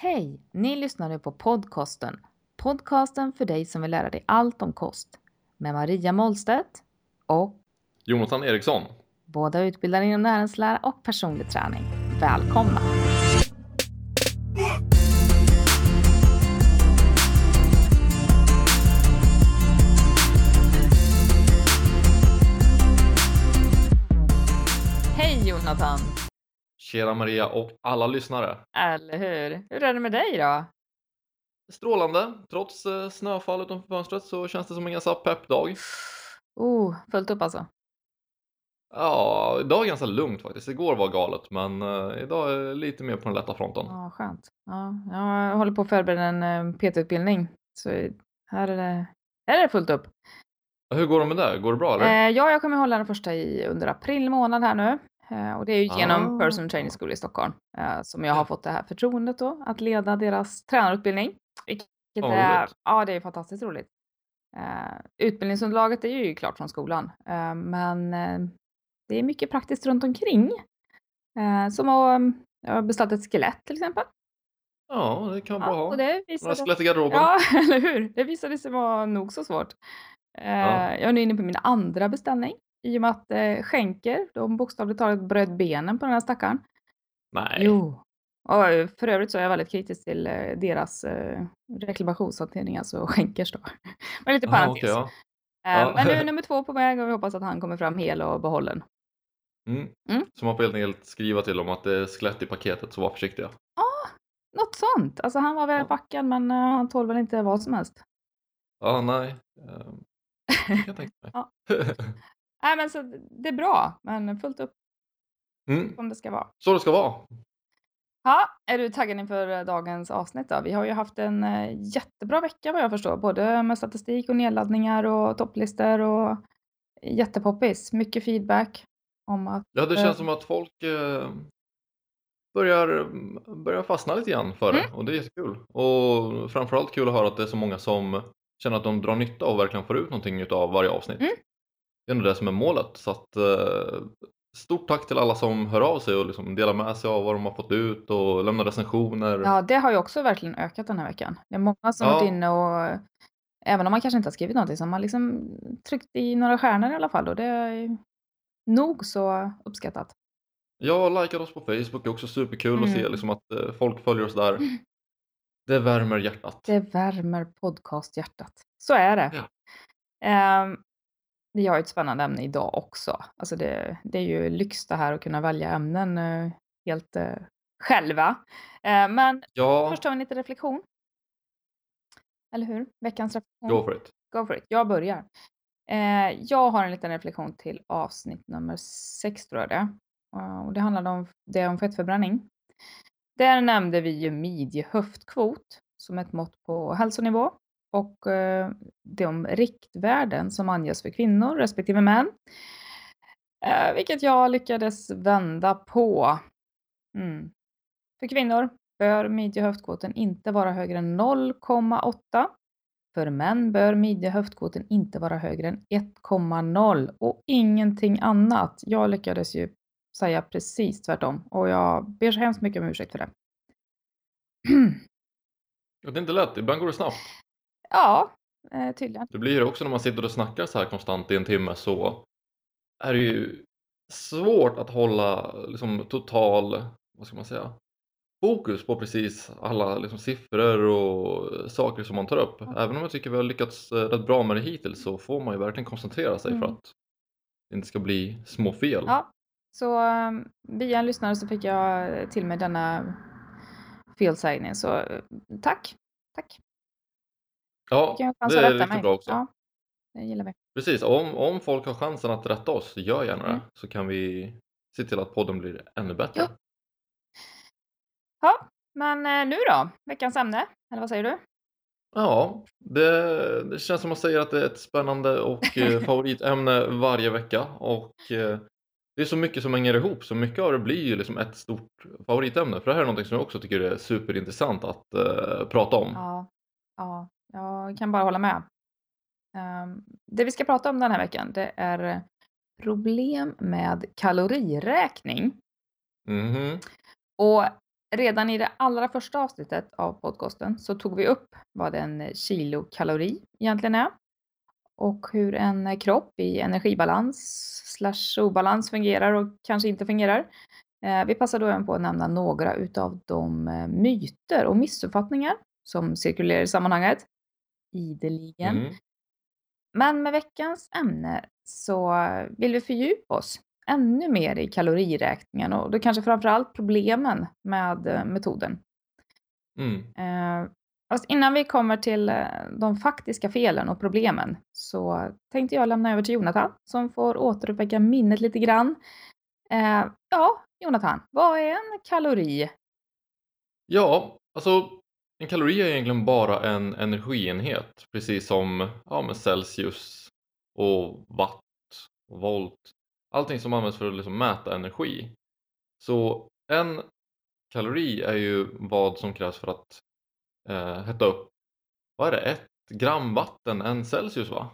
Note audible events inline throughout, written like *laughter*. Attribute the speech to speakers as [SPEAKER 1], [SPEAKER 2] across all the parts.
[SPEAKER 1] Hej! Ni lyssnar nu på podcasten. Podcasten för dig som vill lära dig allt om kost. Med Maria Målstedt och
[SPEAKER 2] Jonathan Eriksson.
[SPEAKER 1] båda utbildade inom näringslära och personlig träning. Välkomna!
[SPEAKER 2] Tjena Maria och alla lyssnare.
[SPEAKER 1] Eller hur? Hur är det med dig då?
[SPEAKER 2] Strålande. Trots eh, snöfall utanför fönstret så känns det som en ganska pepp dag.
[SPEAKER 1] Oh, fullt upp alltså.
[SPEAKER 2] Ja, idag är ganska lugnt faktiskt. Igår var galet, men eh, idag är lite mer på den lätta fronten.
[SPEAKER 1] Ja, skönt. Ja, jag håller på att förbereda en eh, PT-utbildning. Så här är det, här är det fullt upp.
[SPEAKER 2] Hur går det med det? Går det bra eller?
[SPEAKER 1] Eh, ja, jag kommer hålla den första i under april månad här nu. Eh, och det är ju genom
[SPEAKER 2] Ah.
[SPEAKER 1] Personal Training School i Stockholm eh, som jag har fått det här förtroendet då att leda deras tränarutbildning. Vilket är, ja, det är fantastiskt roligt. Eh, utbildningsunderlaget är ju klart från skolan, men det är mycket praktiskt runt omkring. Som att jag har beställt ett skelett till exempel.
[SPEAKER 2] Ja, det kan bra
[SPEAKER 1] Ja, och
[SPEAKER 2] ha.
[SPEAKER 1] det
[SPEAKER 2] Några
[SPEAKER 1] visade,
[SPEAKER 2] skelett i garderoben.
[SPEAKER 1] ja, *laughs* eller hur? Det visade sig vara nog så svårt.
[SPEAKER 2] Ja.
[SPEAKER 1] Jag är nu inne på min andra beställning i och med att eh, skänker, de bokstavligt talat bröt benen på den här stackaren.
[SPEAKER 2] Nej.
[SPEAKER 1] Jo. Och eh, för övrigt så är jag väldigt kritisk till eh, deras eh, reklamationshantering, alltså skänkers då. *laughs* Men lite
[SPEAKER 2] Ah,
[SPEAKER 1] parentes.
[SPEAKER 2] okej, ja.
[SPEAKER 1] Eh,
[SPEAKER 2] Ja.
[SPEAKER 1] Men nu är *laughs* nummer två på väg och vi hoppas att han kommer fram hel och behållen.
[SPEAKER 2] Mm.
[SPEAKER 1] Mm.
[SPEAKER 2] Så man får helt enkelt skriva till dem att det är skelett i paketet, så var försiktiga.
[SPEAKER 1] Något sånt. Alltså han var väl
[SPEAKER 2] Ja.
[SPEAKER 1] packad men eh, han tål väl inte vad som helst.
[SPEAKER 2] Ja, nej. Ehm, Det kan jag tänka *laughs* mig.
[SPEAKER 1] Ja. Nej men så det är bra, men fullt upp
[SPEAKER 2] mm.
[SPEAKER 1] som det ska vara.
[SPEAKER 2] Så det ska vara.
[SPEAKER 1] Ja, är du taggad inför eh, dagens avsnitt då? Vi har ju haft en eh, jättebra vecka vad jag förstår, både med statistik och nedladdningar och topplistor och jättepoppis. Mycket feedback om att
[SPEAKER 2] Ja, det
[SPEAKER 1] Eh.
[SPEAKER 2] känns som att folk eh, börjar, börjar fastna lite grann för det
[SPEAKER 1] Mm.
[SPEAKER 2] och det är jättekul. Och framförallt kul att höra att det är så många som känner att de drar nytta och verkligen får ut någonting utav varje avsnitt.
[SPEAKER 1] Mm.
[SPEAKER 2] Det är nog det som är målet. Så att, eh, stort tack till alla som hör av sig och liksom delar med sig av vad de har fått ut och lämnar recensioner.
[SPEAKER 1] Ja, det har ju också verkligen ökat den här veckan. Det är många som
[SPEAKER 2] Ja.
[SPEAKER 1] varit inne och även om man kanske inte har skrivit någonting så har man liksom tryckt i några stjärnor i alla fall och det är nog så uppskattat.
[SPEAKER 2] Jag har likat oss på Facebook, är också superkul att se
[SPEAKER 1] Mm.
[SPEAKER 2] liksom att eh, folk följer oss där. *laughs* Det värmer hjärtat.
[SPEAKER 1] Det värmer podcasthjärtat. Så är det.
[SPEAKER 2] Ja.
[SPEAKER 1] Ehm, vi har ett spännande ämne idag också. Alltså det, det är ju lyx det här att kunna välja ämnen eh, helt eh, själva. Eh, men
[SPEAKER 2] Ja,
[SPEAKER 1] först har vi en liten reflektion. Eller hur? Veckans reflektion.
[SPEAKER 2] go for it.
[SPEAKER 1] Go for it. Jag börjar. Jag har en liten reflektion till avsnitt nummer sex tror jag det Och det handlade om, det om fettförbränning. Där nämnde vi ju midje-höftkvot som ett mått på hälsonivå och eh, de riktvärden som anges för kvinnor respektive män. Eh, vilket jag lyckades vända på. Mm. För kvinnor bör midje-höftkvoten inte vara högre än 0,8 för män bör midje-höftkvoten inte vara högre än 1,0 och ingenting annat. Jag lyckades ju säga precis tvärtom och jag ber så hemskt mycket om ursäkt för det. *clears throat*
[SPEAKER 2] Ja, Det är inte lätt, ibland går det snabbt
[SPEAKER 1] ja, eh, tydligen.
[SPEAKER 2] Det blir det också när man sitter och snackar så här konstant i en timme så är det ju svårt att hålla liksom total, vad ska man säga, fokus på precis alla liksom, siffror och saker som man tar upp. Även om jag tycker vi har lyckats eh, rätt bra med det hittills så får man ju verkligen koncentrera sig för
[SPEAKER 1] Mm.
[SPEAKER 2] att det inte ska bli små fel.
[SPEAKER 1] Ja, så eh, via en lyssnare så fick jag till mig denna felsägning så eh, tack. Tack.
[SPEAKER 2] Ja, det
[SPEAKER 1] att
[SPEAKER 2] är riktigt
[SPEAKER 1] mig.
[SPEAKER 2] bra också.
[SPEAKER 1] Ja, det gillar vi.
[SPEAKER 2] Precis, om, om folk har chansen att rätta oss, gör gärna det.
[SPEAKER 1] Mm.
[SPEAKER 2] Så kan vi se till att podden blir ännu bättre.
[SPEAKER 1] Ja. Ja, men eh, nu då? Veckans ämne? Eller vad säger du?
[SPEAKER 2] Ja, det, det känns som att säga att det är ett spännande och eh, *laughs* favoritämne varje vecka och eh, det är så mycket som hänger ihop så mycket av det blir ju liksom ett stort favoritämne för det här är någonting som jag också tycker är superintressant att eh, prata om.
[SPEAKER 1] Ja, ja, jag kan bara hålla med. Ehm, det vi ska prata om den här veckan, det är problem med kaloriräkning.
[SPEAKER 2] Mhm.
[SPEAKER 1] Och Redan i det allra första avsnittet av podcasten så tog vi upp vad en kilokalori egentligen är och hur en kropp i energibalans slash obalans fungerar och kanske inte fungerar. Eh, vi passar då även på att nämna några utav de eh, myter och missuppfattningar som cirkulerar i sammanhanget. Ideligen.
[SPEAKER 2] Mm.
[SPEAKER 1] Men med veckans ämne så vill vi fördjupa oss ännu mer i kaloriräkningen och då kanske framför allt problemen med eh, metoden.
[SPEAKER 2] Mm.
[SPEAKER 1] Eh, fast innan vi kommer till eh, de faktiska felen och problemen så tänkte jag lämna över till Jonathan som får återuppväcka minnet lite grann. Eh, ja, Jonathan, vad är en kalori?
[SPEAKER 2] Ja, alltså en kalori är egentligen bara en energienhet, precis som ja, men Celsius och watt och volt. Allting som används för att liksom mäta energi. Så en kalori är ju vad som krävs för att eh, hetta upp, vad är det, ett gram vatten, en Celsius va?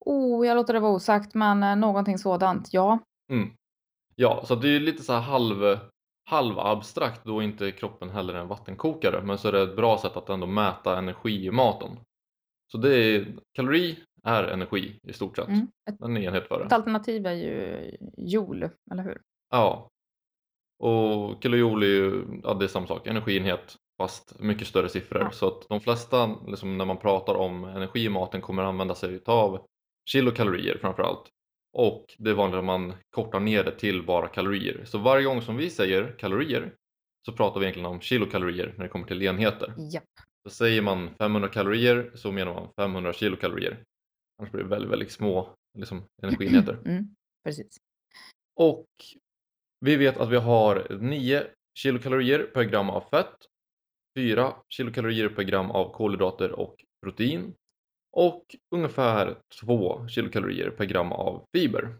[SPEAKER 1] Oh, jag låter det vara osagt, men eh, någonting sådant, ja.
[SPEAKER 2] Mm. Ja, så det är ju lite så här halv, halvabstrakt då inte kroppen heller är en vattenkokare men så är det ett bra sätt att ändå mäta energi i maten. Så det är, kalori är energi i stort sett.
[SPEAKER 1] Mm. Ett,
[SPEAKER 2] En enhet för
[SPEAKER 1] ett
[SPEAKER 2] det.
[SPEAKER 1] alternativ är ju joule, eller hur?
[SPEAKER 2] Ja. Och kilojoule är ju ja, det är samma sak, energienhet fast mycket större siffror.
[SPEAKER 1] Ja.
[SPEAKER 2] Så att de flesta liksom, när man pratar om energi i maten kommer använda sig av kilokalorier framför allt. Och det är vanligt att man kortar ner det till bara kalorier. Så varje gång som vi säger kalorier så pratar vi egentligen om kilokalorier när det kommer till enheter.
[SPEAKER 1] Japp.
[SPEAKER 2] Så säger man 500 kalorier så menar man 500 kilokalorier. Annars blir det väldigt, väldigt små liksom, energienheter. *clears throat*
[SPEAKER 1] Mm, precis.
[SPEAKER 2] Och vi vet att vi har 9 kilokalorier per gram av fett, 4 kilokalorier per gram av kolhydrater och protein och ungefär 2 kilokalorier per gram av fiber.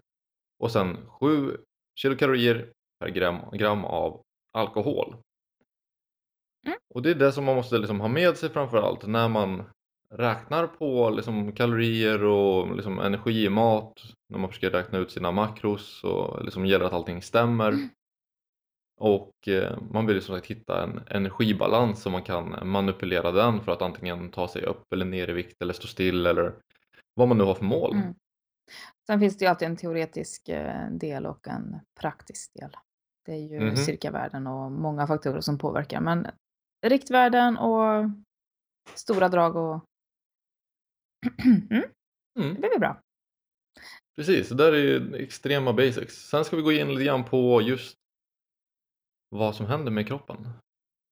[SPEAKER 2] Och sen 7 kilokalorier per gram, gram av alkohol.
[SPEAKER 1] Mm.
[SPEAKER 2] Och det är det som man måste liksom ha med sig framförallt när man räknar på liksom kalorier och liksom energi i mat när man försöker räkna ut sina makros och liksom gäller att allting stämmer. Och eh, man vill ju som sagt hitta en energibalans så man kan manipulera den för att antingen ta sig upp eller ner i vikt eller stå still eller vad man nu har för mål.
[SPEAKER 1] Mm. Sen finns det ju alltid en teoretisk eh, del och en praktisk del. Det är ju
[SPEAKER 2] Mhm.
[SPEAKER 1] cirkavärden och många faktorer som påverkar. Men riktvärden och stora drag och *clears throat* mm,
[SPEAKER 2] Mm.
[SPEAKER 1] det blir bra.
[SPEAKER 2] Precis, det där är extrema basics. Sen ska vi gå in lite grann på just vad som händer med kroppen.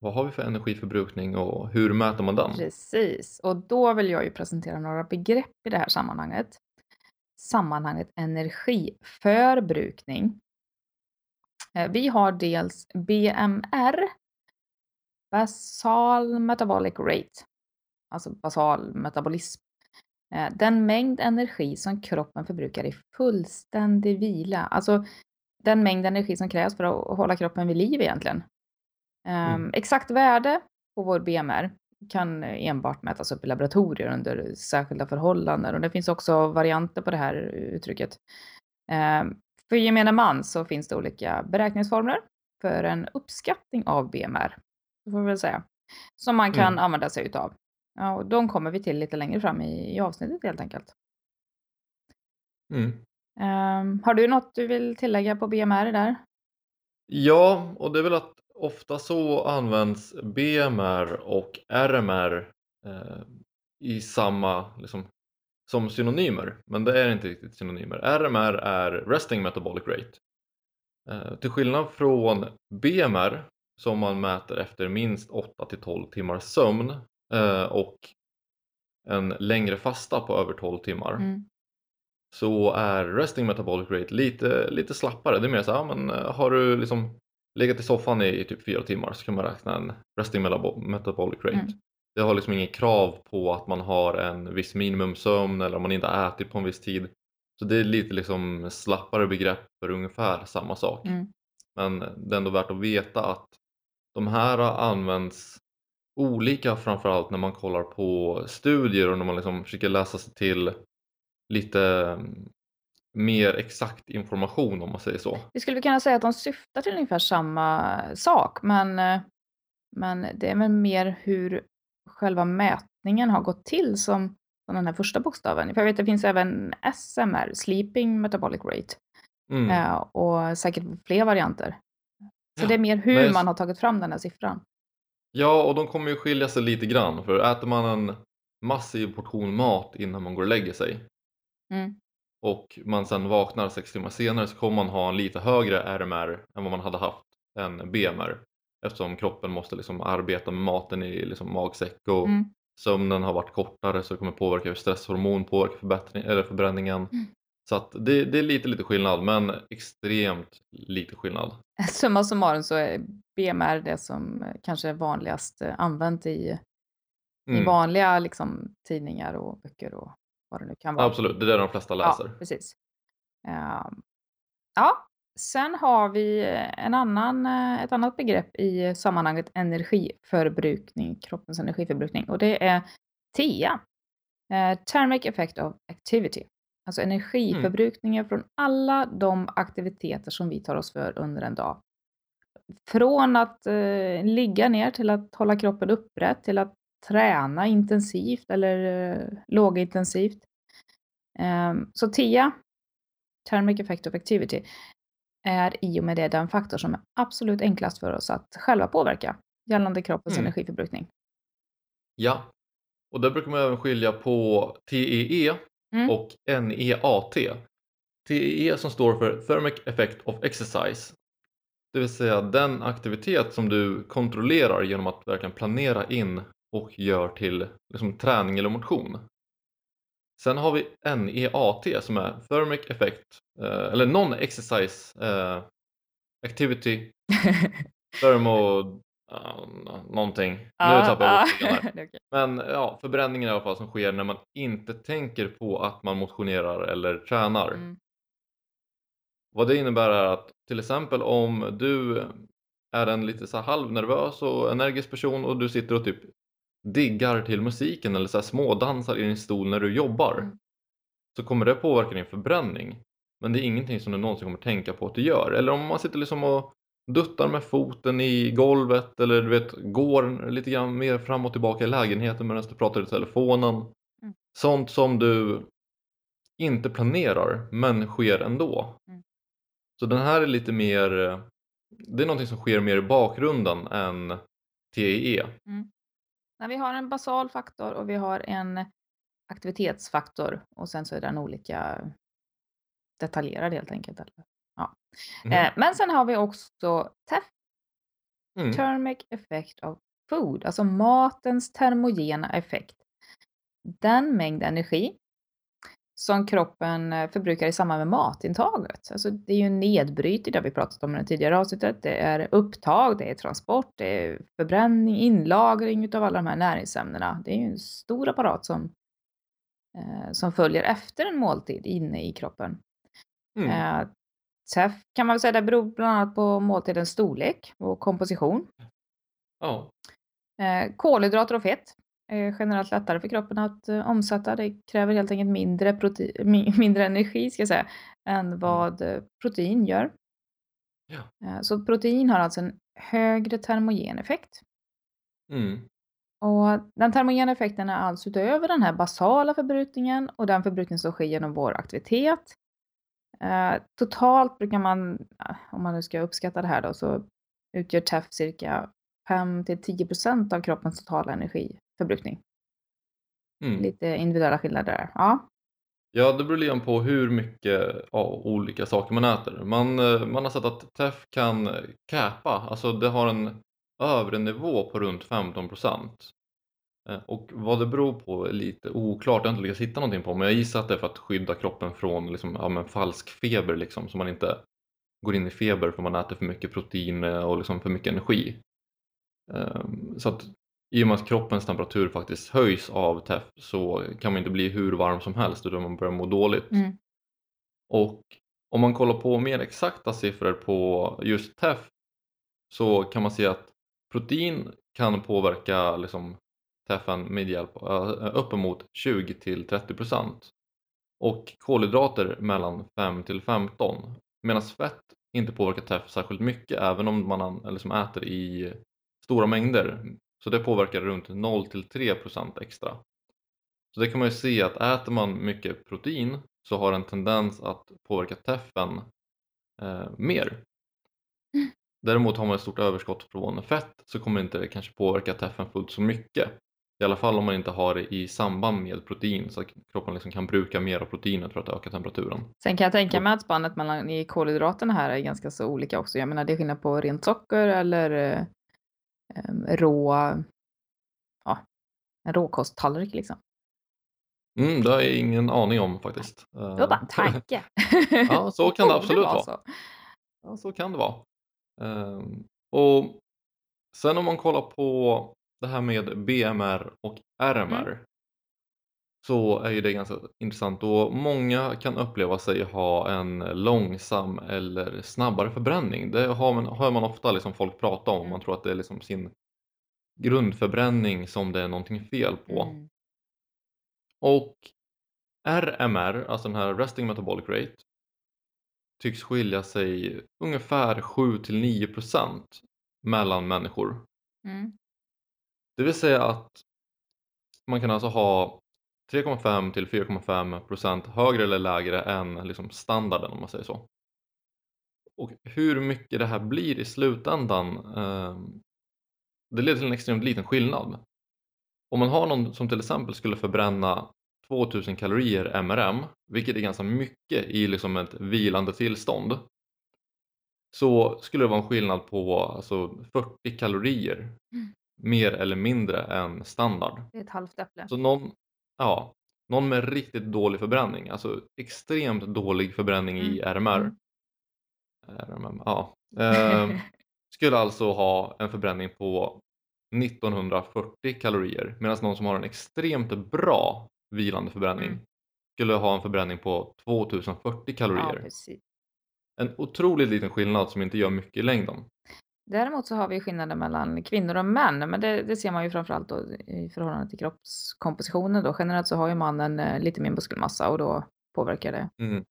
[SPEAKER 2] Vad har vi för energiförbrukning och hur mäter man den?
[SPEAKER 1] Precis, och då vill jag ju presentera några begrepp i det här sammanhanget. Sammanhanget energiförbrukning. Eh, vi har dels BMR, basal metabolic rate, alltså basal metabolism. Eh, den mängd energi som kroppen förbrukar i fullständig vila, alltså den mängd energi som krävs för att hålla kroppen vid liv egentligen.
[SPEAKER 2] Mm.
[SPEAKER 1] Um, exakt värde på vår BMR kan enbart mätas upp i laboratorier under särskilda förhållanden och det finns också varianter på det här uttrycket. Um, för gemene man så finns det olika beräkningsformler för en uppskattning av BMR, får vi väl säga, som man kan
[SPEAKER 2] Mm.
[SPEAKER 1] använda sig utav. Ja, och de kommer vi till lite längre fram i, i avsnittet helt enkelt.
[SPEAKER 2] Mm.
[SPEAKER 1] Um, har du något du vill tillägga på BMR där?
[SPEAKER 2] Ja, och det är väl att ofta så används BMR och RMR eh, i samma, liksom, som synonymer, men det är inte riktigt synonymer. RMR är Resting Metabolic Rate. Eh, till skillnad från BMR som man mäter efter minst 8 till 12 timmars sömn eh, och en längre fasta på över 12 timmar
[SPEAKER 1] Mm.
[SPEAKER 2] Så är resting metabolic rate lite, lite slappare. Det är mer så här, men eh, har du liksom legat i soffan i, i typ fyra timmar så kan man räkna en resting metabolic rate.
[SPEAKER 1] Mm.
[SPEAKER 2] Det har liksom inget krav på att man har en viss minimumsömn eller om man inte har ätit på en viss tid. Så det är lite liksom slappare begrepp för ungefär samma sak.
[SPEAKER 1] Mm.
[SPEAKER 2] Men det är ändå värt att veta att de här används olika framförallt när man kollar på studier och när man liksom försöker läsa sig till lite mm, mer exakt information om man säger så.
[SPEAKER 1] Vi skulle kunna säga att de syftar till ungefär samma sak, men, eh, men det är väl mer hur själva mätningen har gått till som som den här första bokstaven. För jag vet det finns även SMR, Sleeping Metabolic Rate,
[SPEAKER 2] Mm.
[SPEAKER 1] eh, och säkert fler varianter. Så
[SPEAKER 2] Ja,
[SPEAKER 1] det är mer hur
[SPEAKER 2] men-
[SPEAKER 1] man har tagit fram den här siffran.
[SPEAKER 2] Ja, och de kommer ju skilja sig lite grann för äter man en massiv portion mat innan man går och lägger sig
[SPEAKER 1] Mm.
[SPEAKER 2] och man sen vaknar sex timmar senare så kommer man ha en lite högre RMR än vad man hade haft en BMR eftersom kroppen måste liksom arbeta med maten i liksom magsäck och
[SPEAKER 1] Mm.
[SPEAKER 2] sömnen har varit kortare så det kommer påverka hur stresshormon påverkar eller förbränningen.
[SPEAKER 1] Mm.
[SPEAKER 2] Så att det, det är lite lite skillnad men extremt lite skillnad. *laughs*
[SPEAKER 1] Summa summarum så är BMR det som eh, kanske är vanligast eh, använt i, i
[SPEAKER 2] Mm,
[SPEAKER 1] vanliga liksom, tidningar och böcker och vad det nu kan vara.
[SPEAKER 2] absolut, det är det de flesta läser.
[SPEAKER 1] Ja, precis. Ehm, ja, sen har vi en annan, eh, ett annat begrepp i sammanhanget energiförbrukning, kroppens energiförbrukning, och det är TEA, eh, Thermic Effect of Activity. Alltså energiförbrukningen från alla de aktiviteter som vi tar oss för under en dag. Från att eh, ligga ner till att hålla kroppen upprätt, till att träna intensivt eller eh, lågintensivt. Ehm, så TEA, Thermic Effect of Activity, är i och med det den faktor som är absolut enklast för oss att själva påverka gällande kroppens
[SPEAKER 2] Mm.
[SPEAKER 1] energiförbrukning.
[SPEAKER 2] Ja, och där brukar man även skilja på TEE
[SPEAKER 1] Mm.
[SPEAKER 2] och NEAT. TEE som står för Thermic Effect of Exercise. Det vill säga den aktivitet som du kontrollerar genom att verkligen planera in och gör till liksom, träning eller motion. Sen har vi NEAT som är Thermic Effect, eh, eller Non-Exercise eh, Activity *laughs* Thermo... Uh, någonting. Nu tappar jag bort *laughs* det
[SPEAKER 1] är okej.
[SPEAKER 2] Men ja, förbränningen i alla fall som sker när man inte tänker på att man motionerar eller tränar.
[SPEAKER 1] Mm.
[SPEAKER 2] Vad det innebär är att till exempel om du är en lite så halvnervös och energisk person och du sitter och typ diggar till musiken eller så här smådansar i din stol när du jobbar
[SPEAKER 1] Mm.
[SPEAKER 2] så kommer det påverka din förbränning. Men det är ingenting som du någonsin kommer tänka på att du gör. Eller om man sitter liksom och duttar med foten i golvet eller du vet går lite grann mer fram och tillbaka i lägenheten medan du pratar i telefonen.
[SPEAKER 1] Mm.
[SPEAKER 2] Sånt som du inte planerar men sker ändå.
[SPEAKER 1] Mm.
[SPEAKER 2] Så den här är lite mer, eh, det är någonting som sker mer i bakgrunden än. TEE.
[SPEAKER 1] Nej, vi har en basal faktor och vi har en aktivitetsfaktor och sen så är den olika detaljerad helt enkelt. Ja. Eh, men sen har vi också TEF,
[SPEAKER 2] Mm.
[SPEAKER 1] Thermic Effect of Food, alltså matens termogena effekt. Den mängd energi som kroppen eh, förbrukar i samband med matintaget. Alltså det är ju nedbrytning, det har vi pratat om i det tidigare avsnittet. Det är upptag, det är transport, det är förbränning, inlagring utav alla de här näringsämnena. Det är ju en stor apparat som, eh, som följer efter en måltid inne i kroppen.
[SPEAKER 2] Mm.
[SPEAKER 1] Eh, TEF kan man säga, det beror bland annat på måltidens storlek och komposition.
[SPEAKER 2] Ja.
[SPEAKER 1] Eh, kolhydrater och fett generellt lättare för kroppen att eh, omsätta. Det kräver helt enkelt mindre, prote- *laughs* mi- mindre energi ska jag säga, än vad eh, protein gör.
[SPEAKER 2] Ja.
[SPEAKER 1] Eh, så protein har alltså en högre termogen effekt.
[SPEAKER 2] Mm.
[SPEAKER 1] Och den termogena effekten är alltså utöver den här basala förbrukningen och den förbrukning som sker genom vår aktivitet. Eh, totalt brukar man, eh, om man nu ska uppskatta det här då, så utgör TEF cirka 5-10% av kroppens totala energiförbrukning.
[SPEAKER 2] Mm.
[SPEAKER 1] Lite individuella skillnader där. Ja.
[SPEAKER 2] Ja, det beror lite på hur mycket av olika saker man äter. Man, eh, man har sett att TEF kan käpa, alltså det har en övre nivå på runt 15%. Eh, Och vad det beror på är lite oklart, jag har inte lyckats hitta någonting på men jag gissar att det är för att skydda kroppen från liksom, ja, falsk feber liksom, så man inte går in i feber för man äter för mycket protein eh, och liksom för mycket energi. Ehm, Så att i och med att kroppens temperatur faktiskt höjs av TEF så kan man inte bli hur varm som helst utan man börjar må dåligt.
[SPEAKER 1] Mm.
[SPEAKER 2] Och om man kollar på mer exakta siffror på just TEF så kan man se att protein kan påverka liksom, TEFen med hjälp av uppemot 20-30%. och kolhydrater mellan 5 till 15 medan fett inte påverkar TEF särskilt mycket även om man liksom äter i stora mängder. Så det påverkar runt 0 till 3% extra. Så det kan man ju se att äter man mycket protein så har en tendens att påverka TEFen eh, mer. Däremot har man ett stort överskott från fett så kommer det inte kanske påverka TEFen fullt så mycket. I alla fall om man inte har det i samband med protein så att kroppen liksom kan bruka mer av proteinet för att öka temperaturen.
[SPEAKER 1] Sen kan jag tänka mig att spannet mellan i kolhydraterna här är ganska så olika också. Jag menar det är skillnad på rent socker eller eh, rå, ja, en råkosttallrik liksom.
[SPEAKER 2] Mm, det har jag ingen aning om faktiskt.
[SPEAKER 1] Det var bara en *laughs* tanke.
[SPEAKER 2] ja, så *laughs* kan det absolut vara. Så. Ja, så kan det vara. Um, och sen om man kollar på det här med BMR och RMR mm. Så är ju det ganska intressant och många kan uppleva sig ha en långsam eller snabbare förbränning. Det har man, hör man ofta liksom folk prata om, man tror att det är liksom sin grundförbränning som det är någonting fel på. Mm. Och RMR, alltså den här Resting Metabolic Rate, tycks skilja sig ungefär 7 till 9% mellan människor. Mm. Det vill säga att man kan alltså ha 3,5 till 4,5% högre eller lägre än liksom standarden om man säger så. Och hur mycket det här blir i slutändan eh, det leder till en extremt liten skillnad. Om man har någon som till exempel skulle förbränna 2000 kalorier MRM, vilket är ganska mycket i liksom ett vilande tillstånd, så skulle det vara en skillnad på alltså 40 kalorier mm. mer eller mindre än standard.
[SPEAKER 1] Det är ett halvt äpple.
[SPEAKER 2] Så någon, ja, någon med riktigt dålig förbränning, alltså extremt dålig förbränning mm. i RMR, mm. RMM, ja, eh, *laughs* skulle alltså ha en förbränning på 1940 kalorier medan någon som har en extremt bra vilande förbränning mm. skulle ha en förbränning på 2040 kalorier. Ja, en otroligt liten skillnad som inte gör mycket i längden.
[SPEAKER 1] Däremot så har vi skillnader mellan kvinnor och män, men det, det ser man ju framförallt då i förhållande till kroppskompositionen. Då. Generellt så har ju mannen eh, lite mer muskelmassa och då påverkar det. Mm.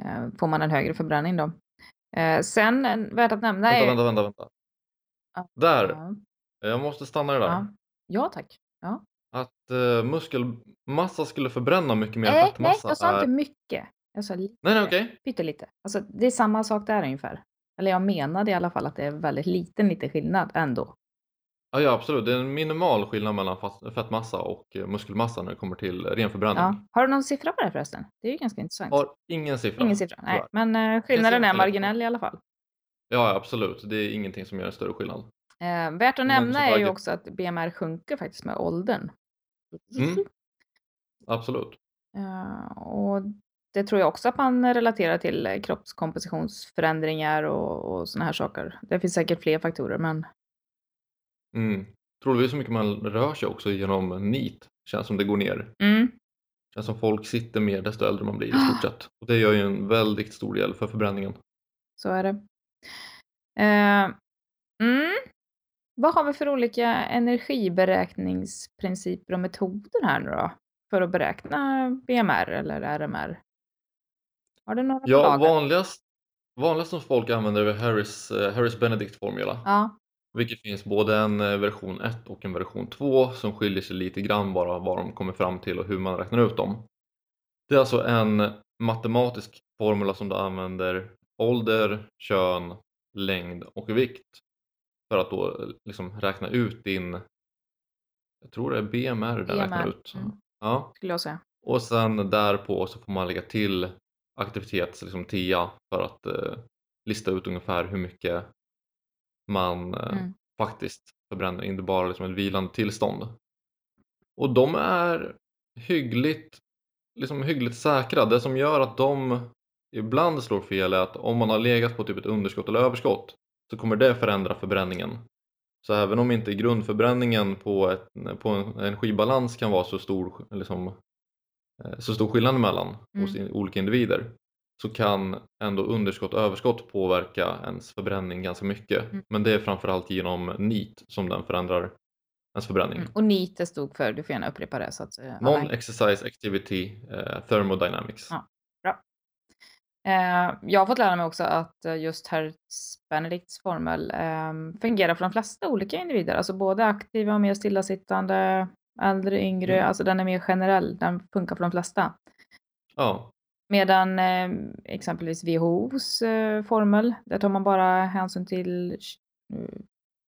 [SPEAKER 1] Eh, får man en högre förbränning då. Eh, sen värt att nämna
[SPEAKER 2] vänta, är... Vänta, vänta, vänta. Ah, Där! Ja. Jag måste stanna det där.
[SPEAKER 1] Ja, ja tack. Ja.
[SPEAKER 2] Att uh, muskelmassa skulle förbränna mycket mer
[SPEAKER 1] nej,
[SPEAKER 2] fettmassa.
[SPEAKER 1] Nej, jag sa är... inte mycket. Jag sa lite.
[SPEAKER 2] Nej, nej. Okay.
[SPEAKER 1] Pyttelite. Alltså, det är samma sak där ungefär. Eller jag menade i alla fall att det är väldigt liten, liten skillnad ändå.
[SPEAKER 2] Ja, ja, absolut. Det är en minimal skillnad mellan fettmassa och eh, muskelmassa när det kommer till ren förbränning. Ja.
[SPEAKER 1] Har du någon siffra på det förresten? Det är ju ganska intressant.
[SPEAKER 2] Har ingen siffra.
[SPEAKER 1] Ingen siffra, nej. Men uh, skillnaden är marginell i alla fall.
[SPEAKER 2] Ja, absolut. Det är ingenting som gör en större skillnad.
[SPEAKER 1] Eh, värt att nämna är ju också att BMR sjunker faktiskt med åldern.
[SPEAKER 2] Mm. Absolut.
[SPEAKER 1] Uh, och det tror jag också att man relaterar till kroppskompositionsförändringar och, och sådana här saker. Det finns säkert fler faktorer, men.
[SPEAKER 2] Mm. Troligtvis så mycket man rör sig också genom NEAT. Känns som det går ner.
[SPEAKER 1] Mm.
[SPEAKER 2] Känns som folk sitter mer desto äldre man blir i stort *gasps* sett. Och det gör ju en väldigt stor del för förbränningen.
[SPEAKER 1] Så är det. Uh, mm. Vad har vi för olika energiberäkningsprinciper och metoder här nu då? För att beräkna BMR eller RMR? Har du några
[SPEAKER 2] Ja, vanligast, vanligast som folk använder är Harris, eh, Harris Benedict formula.
[SPEAKER 1] Ja.
[SPEAKER 2] Vilket finns både en eh, version 1 och en version 2 som skiljer sig lite grann bara vad de kommer fram till och hur man räknar ut dem. Det är alltså en matematisk formula som du använder ålder, kön, längd och vikt för att då liksom räkna ut din, jag tror det är BMR den
[SPEAKER 1] BMR.
[SPEAKER 2] räknar ut.
[SPEAKER 1] Mm. Ja. Skulle jag säga.
[SPEAKER 2] Och sen därpå så får man lägga till aktivitets liksom TIA för att eh, lista ut ungefär hur mycket man eh, mm. faktiskt förbränner, inte bara liksom ett vilande tillstånd. Och de är hyggligt, liksom hyggligt säkra. Det som gör att de ibland slår fel är att om man har legat på typ ett underskott eller överskott så kommer det förändra förbränningen. Så även om inte grundförbränningen på, ett, på en energibalans kan vara så stor, liksom, så stor skillnad mellan mm. hos olika individer så kan ändå underskott och överskott påverka ens förbränning ganska mycket. Mm. Men det är framförallt genom NEAT som den förändrar ens förbränning.
[SPEAKER 1] Mm, och NEAT stod för, du får gärna upprepa det så att eh,
[SPEAKER 2] Non-exercise activity eh, thermodynamics.
[SPEAKER 1] Ja, bra. Eh, jag har fått lära mig också att eh, just Hertz Benedicts formel eh, fungerar för de flesta olika individer, alltså både aktiva och mer stillasittande, äldre, yngre,
[SPEAKER 2] Mm.
[SPEAKER 1] alltså den är mer generell, den funkar för de flesta.
[SPEAKER 2] Ja,
[SPEAKER 1] Medan eh, exempelvis WHOs eh, formel, där tar man bara hänsyn till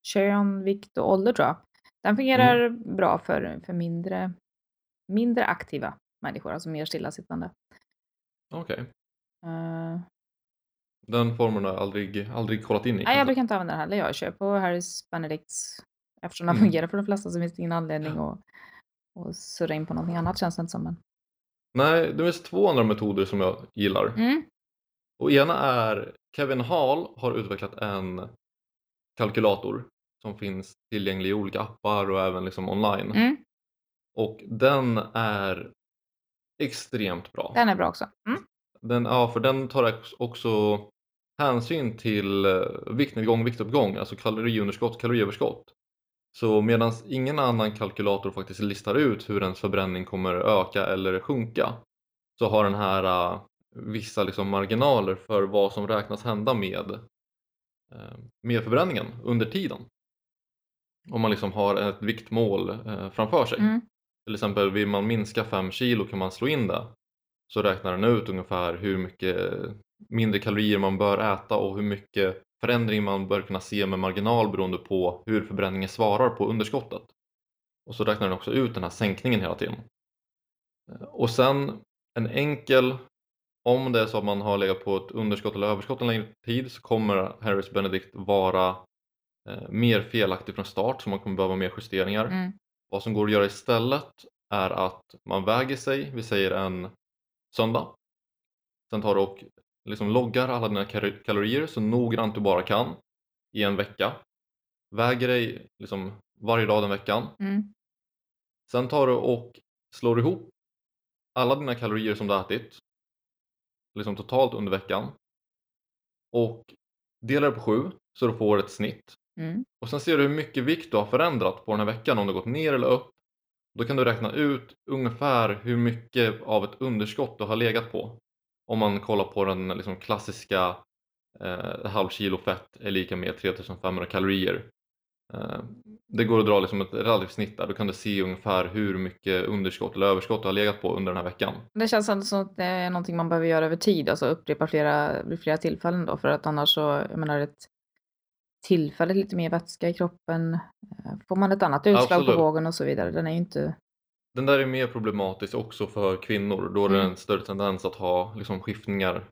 [SPEAKER 1] kön, vikt och ålder tror jag. Den fungerar bra för, för mindre, mindre aktiva människor, alltså mer stillasittande.
[SPEAKER 2] okej.
[SPEAKER 1] Eh,
[SPEAKER 2] Den formen har jag aldrig, aldrig kollat in i.
[SPEAKER 1] nej, jag brukar inte använda den heller. Jag kör på Harris Benedicts. Eftersom den
[SPEAKER 2] Mm.
[SPEAKER 1] fungerar för de flesta så finns det ingen anledning att, att surra in på någonting annat känns det inte som. Men...
[SPEAKER 2] Nej, det finns två andra metoder som jag gillar.
[SPEAKER 1] Mm,
[SPEAKER 2] Och ena är Kevin Hall har utvecklat en kalkylator som finns tillgänglig i olika appar och även liksom online.
[SPEAKER 1] mm,
[SPEAKER 2] Och den är extremt bra.
[SPEAKER 1] den är bra också. Mm,
[SPEAKER 2] Den, ja, för den tar också hänsyn till eh, viktnedgång, viktuppgång, alltså kaloriunderskott, kaloriöverskott. Så medan ingen annan kalkylator faktiskt listar ut hur ens förbränning kommer öka eller sjunka så har den här uh, vissa liksom marginaler för vad som räknas hända med, uh, med förbränningen under tiden. Om man liksom har ett viktmål uh, framför sig.
[SPEAKER 1] mm,
[SPEAKER 2] Till exempel vill man minska 5 kilo kan man slå in det. Så räknar den ut ungefär hur mycket mindre kalorier man bör äta och hur mycket förändring man bör kunna se med marginal beroende på hur förbränningen svarar på underskottet. Och så räknar den också ut den här sänkningen hela tiden. Och sen en enkel, om det är så att man har legat på ett underskott eller överskott en längre tid så kommer Harris Benedict vara eh, mer felaktig från start så man kommer behöva mer justeringar.
[SPEAKER 1] mm,
[SPEAKER 2] Vad som går att göra istället är att man väger sig, vi säger en söndag. Sen tar du och liksom loggar alla dina kal- kalorier så noggrant du bara kan i en vecka. Väger dig liksom varje dag den veckan.
[SPEAKER 1] mm,
[SPEAKER 2] Sen tar du och slår ihop alla dina kalorier som du ätit liksom totalt under veckan och delar det på sju så du får ett snitt.
[SPEAKER 1] mm.
[SPEAKER 2] Och sen ser du hur mycket vikt du har förändrat på den här veckan, om du gått ner eller upp. Då kan du räkna ut ungefär hur mycket av ett underskott du har legat på. Om man kollar på den liksom klassiska eh, halv kilo fett är lika med 3500 kalorier. Eh, det går att dra liksom ett relativt snitt där, då kan du se ungefär hur mycket underskott eller överskott du har legat på under den här veckan.
[SPEAKER 1] Det känns ändå som att det är någonting man behöver göra över tid, alltså upprepa flera, vid flera tillfällen då, för att annars så, jag menar ett tillfälligt lite mer vätska i kroppen, eh, får man ett annat utslag
[SPEAKER 2] Absolut.
[SPEAKER 1] på vågen och så vidare. Den är ju inte...
[SPEAKER 2] Den där är mer problematisk också för kvinnor. Då är det
[SPEAKER 1] Mm.
[SPEAKER 2] en större tendens att ha liksom, skiftningar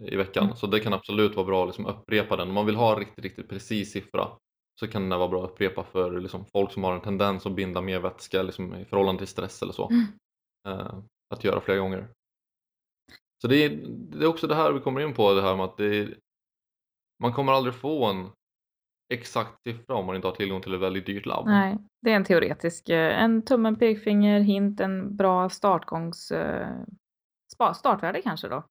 [SPEAKER 2] i veckan.
[SPEAKER 1] Mm.
[SPEAKER 2] Så det kan absolut vara bra att liksom, upprepa den. Om man vill ha riktigt, riktigt precis siffra så kan den vara bra att upprepa för liksom, folk som har en tendens att binda mer vätska liksom, i förhållande till stress eller så.
[SPEAKER 1] Mm.
[SPEAKER 2] Eh, att göra flera gånger. Så det är, det är också det här vi kommer in på, det här med att är, man kommer aldrig få en exakt siffra om man inte har tillgång till ett väldigt dyrt labb.
[SPEAKER 1] Nej, det är en teoretisk, eh, en tumme, en pekfinger, hint, en bra startgångs... eh, Startvärde kanske då.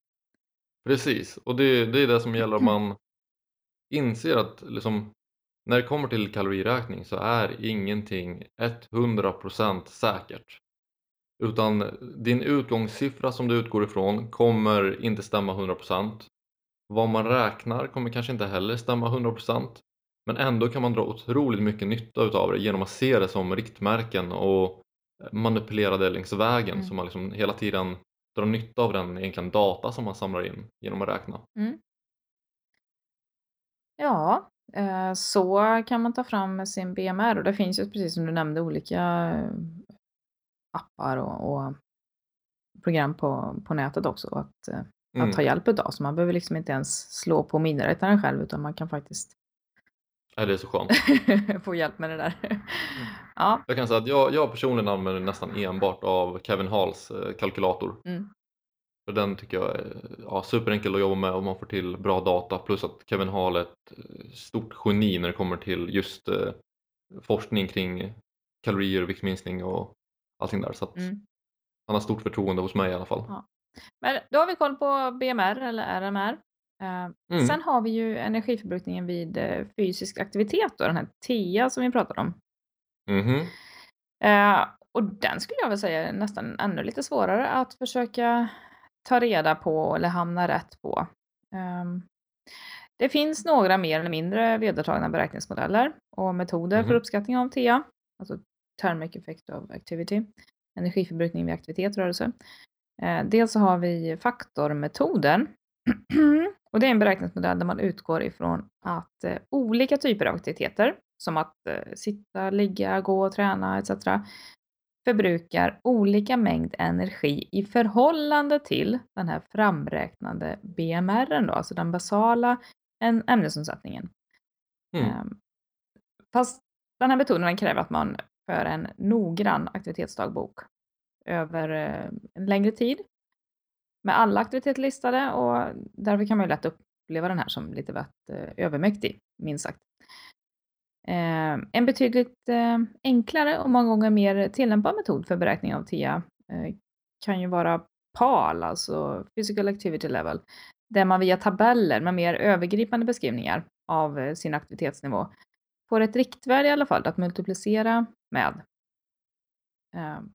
[SPEAKER 2] Precis, och det, det är det som gäller om man inser att liksom, när det kommer till kaloriräkning så är ingenting 100% säkert. Utan din utgångssiffra som du utgår ifrån kommer inte stämma 100%. Vad man räknar kommer kanske inte heller stämma 100%. Men ändå kan man dra otroligt mycket nytta utav det genom att se det som riktmärken och manipulera det längs vägen
[SPEAKER 1] Mm.
[SPEAKER 2] så man liksom hela tiden drar nytta av den egentligen data som man samlar in genom att räkna.
[SPEAKER 1] Ja, eh, så kan man ta fram sin BMR och det finns ju precis som du nämnde olika eh, appar och, och program på, på nätet också att,
[SPEAKER 2] Mm.
[SPEAKER 1] att ta hjälp av. Så man behöver liksom inte ens slå på miniräknaren själv utan man kan faktiskt
[SPEAKER 2] Ja, det är så skönt. *laughs*
[SPEAKER 1] få hjälp med det där. ja,
[SPEAKER 2] Jag kan säga att jag, jag personligen använder nästan enbart av Kevin Halls eh, kalkylator.
[SPEAKER 1] Mm.
[SPEAKER 2] För den tycker jag är ja, superenkel att jobba med och man får till bra data plus att Kevin Hall är ett eh, stort geni när det kommer till just eh, forskning kring kalorier, viktminskning och allting där. Så
[SPEAKER 1] mm.
[SPEAKER 2] han har stort förtroende hos mig i alla fall.
[SPEAKER 1] Ja. Men då har vi koll på BMR eller RMR. Eh,
[SPEAKER 2] Mm.
[SPEAKER 1] Sen har vi ju energiförbrukningen vid eh, fysisk aktivitet då, den här TIA som vi pratade om. Eh, och den skulle jag väl säga är nästan ännu lite svårare att försöka ta reda på eller hamna rätt på. Ehm, det finns några mer eller mindre vedertagna beräkningsmodeller och metoder för
[SPEAKER 2] Mhm.
[SPEAKER 1] uppskattning av TA, alltså Thermic Effect of Activity, energiförbrukning vid aktivitet, rörelse. Eh, dels så har vi faktormetoden *clears throat* och det är en beräkningsmodell där man utgår ifrån att eh, olika typer av aktiviteter, som att eh, sitta, ligga, gå, träna etc. förbrukar olika mängd energi i förhållande till den här framräknade BMR, då, alltså den basala äm ämnesomsättningen.
[SPEAKER 2] Mm.
[SPEAKER 1] Ehm, fast den här metoden den kräver att man för en noggrann aktivitetsdagbok över eh, en längre tid med alla aktiviteter listade och därför kan man ju lätt uppleva den här som lite väl eh, övermäktig, minst sagt. Ehm, en betydligt eh, enklare och många gånger mer tillämpad metod för beräkning av TIA eh, kan ju vara PAL, alltså Physical Activity Level, där man via tabeller med mer övergripande beskrivningar av sin aktivitetsnivå får ett riktvärde i alla fall att multiplicera med. Ehm,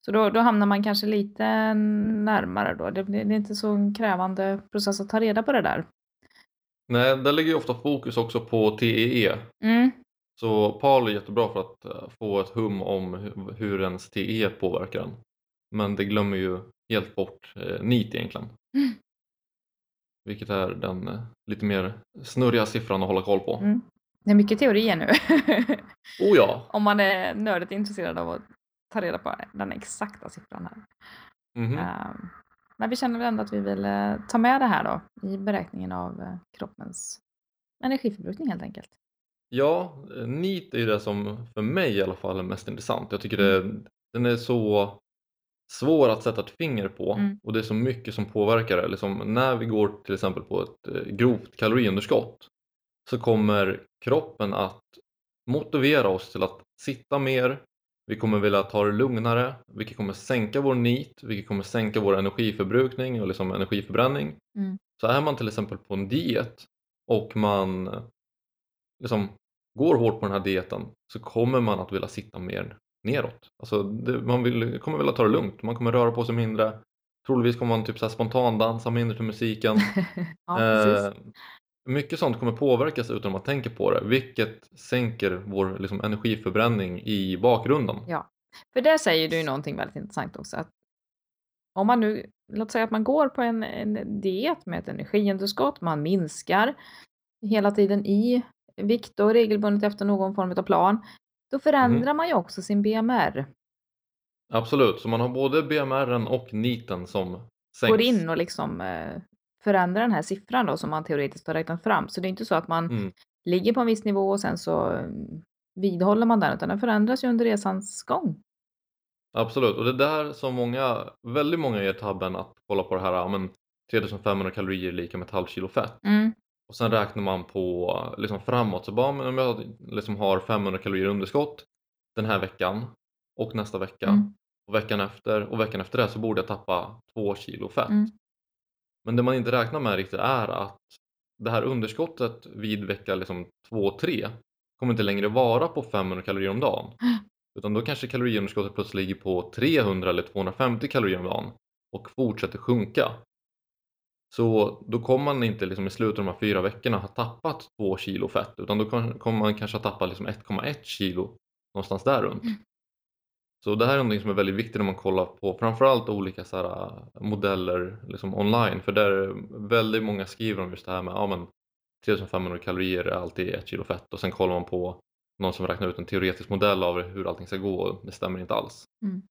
[SPEAKER 1] så då, då hamnar man kanske lite närmare då. Det, det är inte så en krävande process att ta reda på det där.
[SPEAKER 2] Nej, där ligger ju ofta fokus också på TEE.
[SPEAKER 1] Mm,
[SPEAKER 2] Så PAL är jättebra för att eh, få ett hum om hu- hur ens TE påverkar en. Men det glömmer ju helt bort eh, NEAT egentligen.
[SPEAKER 1] Mm.
[SPEAKER 2] Vilket är den eh, lite mer snurriga siffran att hålla koll på.
[SPEAKER 1] mm. Det är mycket teorier nu.
[SPEAKER 2] Oh ja! *laughs*
[SPEAKER 1] Om man är nördigt intresserad av att ta reda på den exakta siffran här.
[SPEAKER 2] Mhm.
[SPEAKER 1] Ehm, men vi känner väl ändå att vi vill eh, ta med det här då i beräkningen av eh, kroppens energiförbrukning helt enkelt.
[SPEAKER 2] Ja, eh, NEAT är ju det som för mig i alla fall är mest intressant. Jag tycker det, den är så svår att sätta ett finger på
[SPEAKER 1] Mm.
[SPEAKER 2] och det är så mycket som påverkar det. Liksom när vi går till exempel på ett grovt kaloriunderskott så kommer kroppen att motivera oss till att sitta mer. Vi kommer vilja ta det lugnare, vilket kommer sänka vår NEAT, vilket kommer sänka vår energiförbrukning och liksom energiförbränning.
[SPEAKER 1] Mm.
[SPEAKER 2] Så är man till exempel på en diet och man liksom går hårt på den här dieten så kommer man att vilja sitta mer neråt. Alltså det, man vill, kommer vilja ta det lugnt, man kommer röra på sig mindre. Troligtvis kommer man typ så här spontandansa mindre till musiken. *laughs*
[SPEAKER 1] ja.
[SPEAKER 2] Eh, mycket sånt kommer påverkas utan att man tänker på det, vilket sänker vår liksom, energiförbränning i bakgrunden.
[SPEAKER 1] Ja, för där säger du ju någonting väldigt intressant också. Att om man nu, låt säga att man går på en, en diet med ett energiunderskott, man minskar hela tiden i vikt och regelbundet efter någon form av plan, då förändrar man ju också sin BMR.
[SPEAKER 2] Absolut, så man har både BMR och NEATen som sänks.
[SPEAKER 1] Går in och liksom eh, förändrar den här siffran då som man teoretiskt har räknat fram. Så det är inte så att man
[SPEAKER 2] Mm.
[SPEAKER 1] ligger på en viss nivå och sen så mm, vidhåller man den, utan den förändras ju under resans gång.
[SPEAKER 2] Absolut, och det är där som många, väldigt många gör tabben att kolla på det här, men 3500 kalorier är lika med ett halvt kilo fett.
[SPEAKER 1] Mm.
[SPEAKER 2] Och sen räknar man på liksom framåt, så bara men om jag liksom har 500 kalorier underskott den här veckan och nästa vecka
[SPEAKER 1] Mm.
[SPEAKER 2] och veckan efter och veckan efter det så borde jag tappa 2 kilo fett.
[SPEAKER 1] Mm.
[SPEAKER 2] Men det man inte räknar med riktigt är att det här underskottet vid vecka liksom 2-3 kommer inte längre vara på 500 kalorier om dagen. *gasps* Utan då kanske kaloriunderskottet plötsligt ligger på 300 eller 250 kalorier om dagen och fortsätter sjunka. Så då kommer man inte liksom i slutet av de här fyra veckorna ha tappat 2 kilo fett utan då kommer man kanske ha tappat liksom 1,1 kilo någonstans där runt. Så det här är någonting som är väldigt viktigt när man kollar på framförallt olika så här, äh, modeller liksom online för där är väldigt många skriver om just det här med ja, men 3500 kalorier är alltid 1 kilo fett och sen kollar man på någon som räknar ut en teoretisk modell av hur allting ska gå och det stämmer inte alls.
[SPEAKER 1] Mm.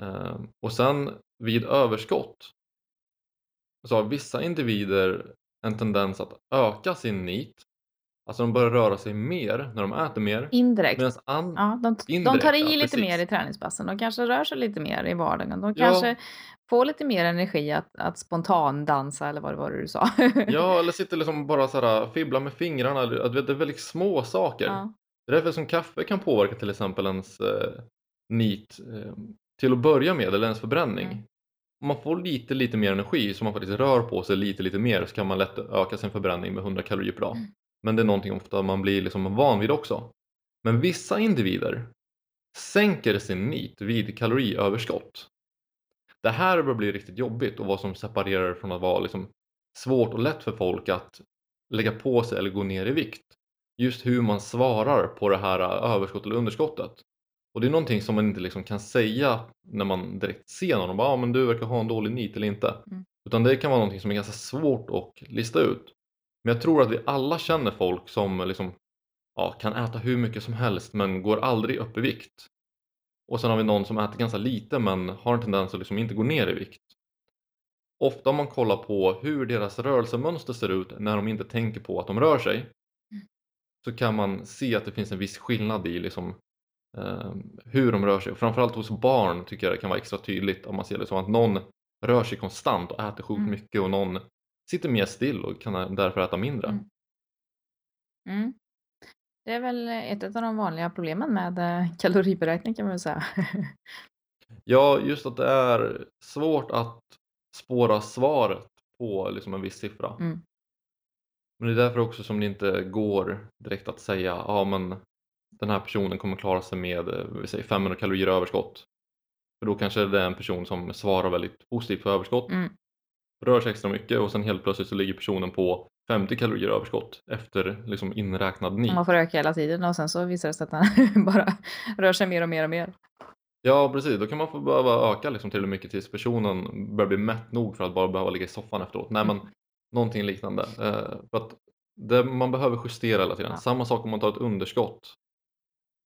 [SPEAKER 2] Ehm, och sen vid överskott så har vissa individer en tendens att öka sin NEAT. Alltså de börjar röra sig mer när de äter mer.
[SPEAKER 1] Indirekt.
[SPEAKER 2] An-
[SPEAKER 1] Ja, de, de
[SPEAKER 2] Indirekt,
[SPEAKER 1] tar i
[SPEAKER 2] ja,
[SPEAKER 1] lite
[SPEAKER 2] precis.
[SPEAKER 1] mer i träningspassen. De kanske rör sig lite mer i vardagen. De
[SPEAKER 2] Ja.
[SPEAKER 1] kanske får lite mer energi att, att spontandansa eller vad det var du sa. *laughs*
[SPEAKER 2] Ja, eller sitter liksom bara så här fibblar med fingrarna. Det är väldigt små saker.
[SPEAKER 1] ja.
[SPEAKER 2] Det är därför som kaffe kan påverka till exempel ens eh, NEAT eh, till att börja med, eller ens förbränning.
[SPEAKER 1] Mm.
[SPEAKER 2] Om man får lite, lite mer energi så man faktiskt rör på sig lite, lite mer så kan man lätt öka sin förbränning med 100 kalorier per dag.
[SPEAKER 1] Mm.
[SPEAKER 2] Men det är någonting ofta man blir liksom van vid också. Men vissa individer sänker sin NEAT vid kaloriöverskott. Det här börjar bli riktigt jobbigt och vad som separerar från att vara liksom svårt och lätt för folk att lägga på sig eller gå ner i vikt. Just hur man svarar på det här överskottet eller underskottet. Och det är någonting som man inte liksom kan säga när man direkt ser någon och bara ah, men du verkar ha en dålig NEAT eller inte.
[SPEAKER 1] Mm.
[SPEAKER 2] Utan det kan vara någonting som är ganska svårt att lista ut. Men jag tror att vi alla känner folk som liksom, ja, kan äta hur mycket som helst men går aldrig upp i vikt. Och sen har vi någon som äter ganska lite men har en tendens att liksom inte gå ner i vikt. Ofta om man kollar på hur deras rörelsemönster ser ut när de inte tänker på att de rör sig så kan man se att det finns en viss skillnad i liksom, eh, hur de rör sig. Framförallt hos barn tycker jag det kan vara extra tydligt om man ser det som att någon rör sig konstant och äter sjukt
[SPEAKER 1] Mm.
[SPEAKER 2] mycket och någon sitter mer still och kan därför äta mindre.
[SPEAKER 1] Mm. Mm. Det är väl ett av de vanliga problemen med eh, kaloriberäkning kan man väl säga.
[SPEAKER 2] Ja, just att det är svårt att spåra svaret på liksom en viss siffra.
[SPEAKER 1] Mm.
[SPEAKER 2] Men det är därför också som det inte går direkt att säga ja men den här personen kommer klara sig med eh, säger 500 kalorier överskott. För då kanske det är en person som svarar väldigt positivt på överskott,
[SPEAKER 1] Mm.
[SPEAKER 2] Rör sig extra mycket och sen helt plötsligt så ligger personen på 50 kalorier överskott efter liksom inräknad NEAT.
[SPEAKER 1] Man får öka hela tiden och sen så visar det sig att han *laughs* bara rör sig mer och mer och mer.
[SPEAKER 2] Ja precis, då kan man få behöva öka liksom till och mycket tills personen börjar bli mätt nog för att bara behöva ligga i soffan efteråt. Nej men
[SPEAKER 1] Mm.
[SPEAKER 2] någonting liknande. Eh, för att det, man behöver justera hela tiden.
[SPEAKER 1] Ja.
[SPEAKER 2] Samma sak om man tar ett underskott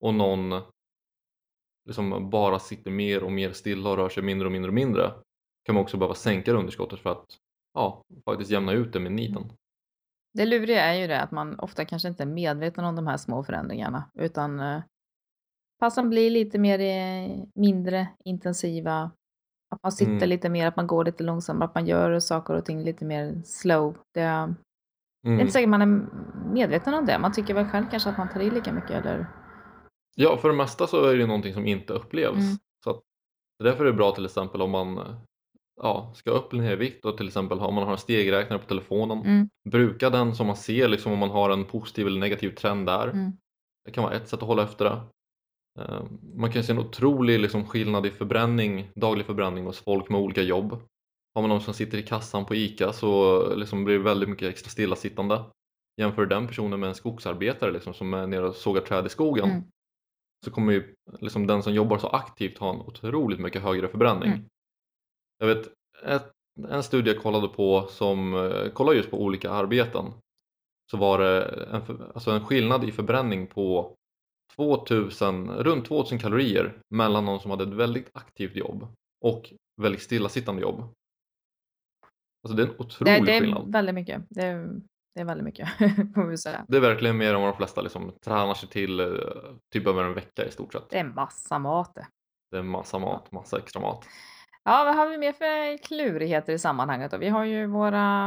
[SPEAKER 2] och någon liksom bara sitter mer och mer stilla och rör sig mindre och mindre och mindre kan man också behöva sänka underskottet för att ja, faktiskt jämna ut det med niten.
[SPEAKER 1] Det luriga är ju det att man ofta kanske inte är medveten om de här små förändringarna utan eh, passen blir lite mer eh, mindre intensiva. Att man sitter
[SPEAKER 2] Mm.
[SPEAKER 1] lite mer, att man går lite långsammare, att man gör saker och ting lite mer slow. Det, det är
[SPEAKER 2] Mm.
[SPEAKER 1] inte säkert man är medveten om det. Man tycker väl själv kanske att man tar i lika mycket eller
[SPEAKER 2] Ja, för det mesta så är det någonting som inte upplevs.
[SPEAKER 1] Mm.
[SPEAKER 2] Så att, därför är det bra till exempel om man ja, ska upp eller ner i vikt och till exempel om man har en stegräknare på telefonen.
[SPEAKER 1] Mm.
[SPEAKER 2] Bruka den så man ser liksom om man har en positiv eller negativ trend där.
[SPEAKER 1] Mm.
[SPEAKER 2] Det kan vara ett sätt att hålla efter det. Eh, Man kan se en otrolig liksom, skillnad i förbränning, daglig förbränning hos folk med olika jobb. Har man någon som sitter i kassan på ICA så liksom blir det väldigt mycket extra stillasittande. Jämför den personen med en skogsarbetare liksom, som är nere och sågar träd i skogen
[SPEAKER 1] Mm.
[SPEAKER 2] så kommer ju liksom, den som jobbar så aktivt ha en otroligt mycket högre förbränning.
[SPEAKER 1] Mm.
[SPEAKER 2] Jag vet ett, en studie jag kollade på som eh, kollade just på olika arbeten så var det en, alltså en skillnad i förbränning på 2000, runt 2000 kalorier mellan någon som hade ett väldigt aktivt jobb och väldigt stillasittande jobb. Alltså det är en otrolig
[SPEAKER 1] det, det är
[SPEAKER 2] skillnad.
[SPEAKER 1] väldigt mycket. Det är, det är väldigt mycket. *laughs*
[SPEAKER 2] Det är verkligen mer än vad de flesta liksom tränar sig till eh, typ över en vecka i stort sett.
[SPEAKER 1] Det är massa mat det.
[SPEAKER 2] Det är massa mat, massa extra mat.
[SPEAKER 1] Ja, vad har vi mer för klurigheter i sammanhanget då? Vi har ju våra...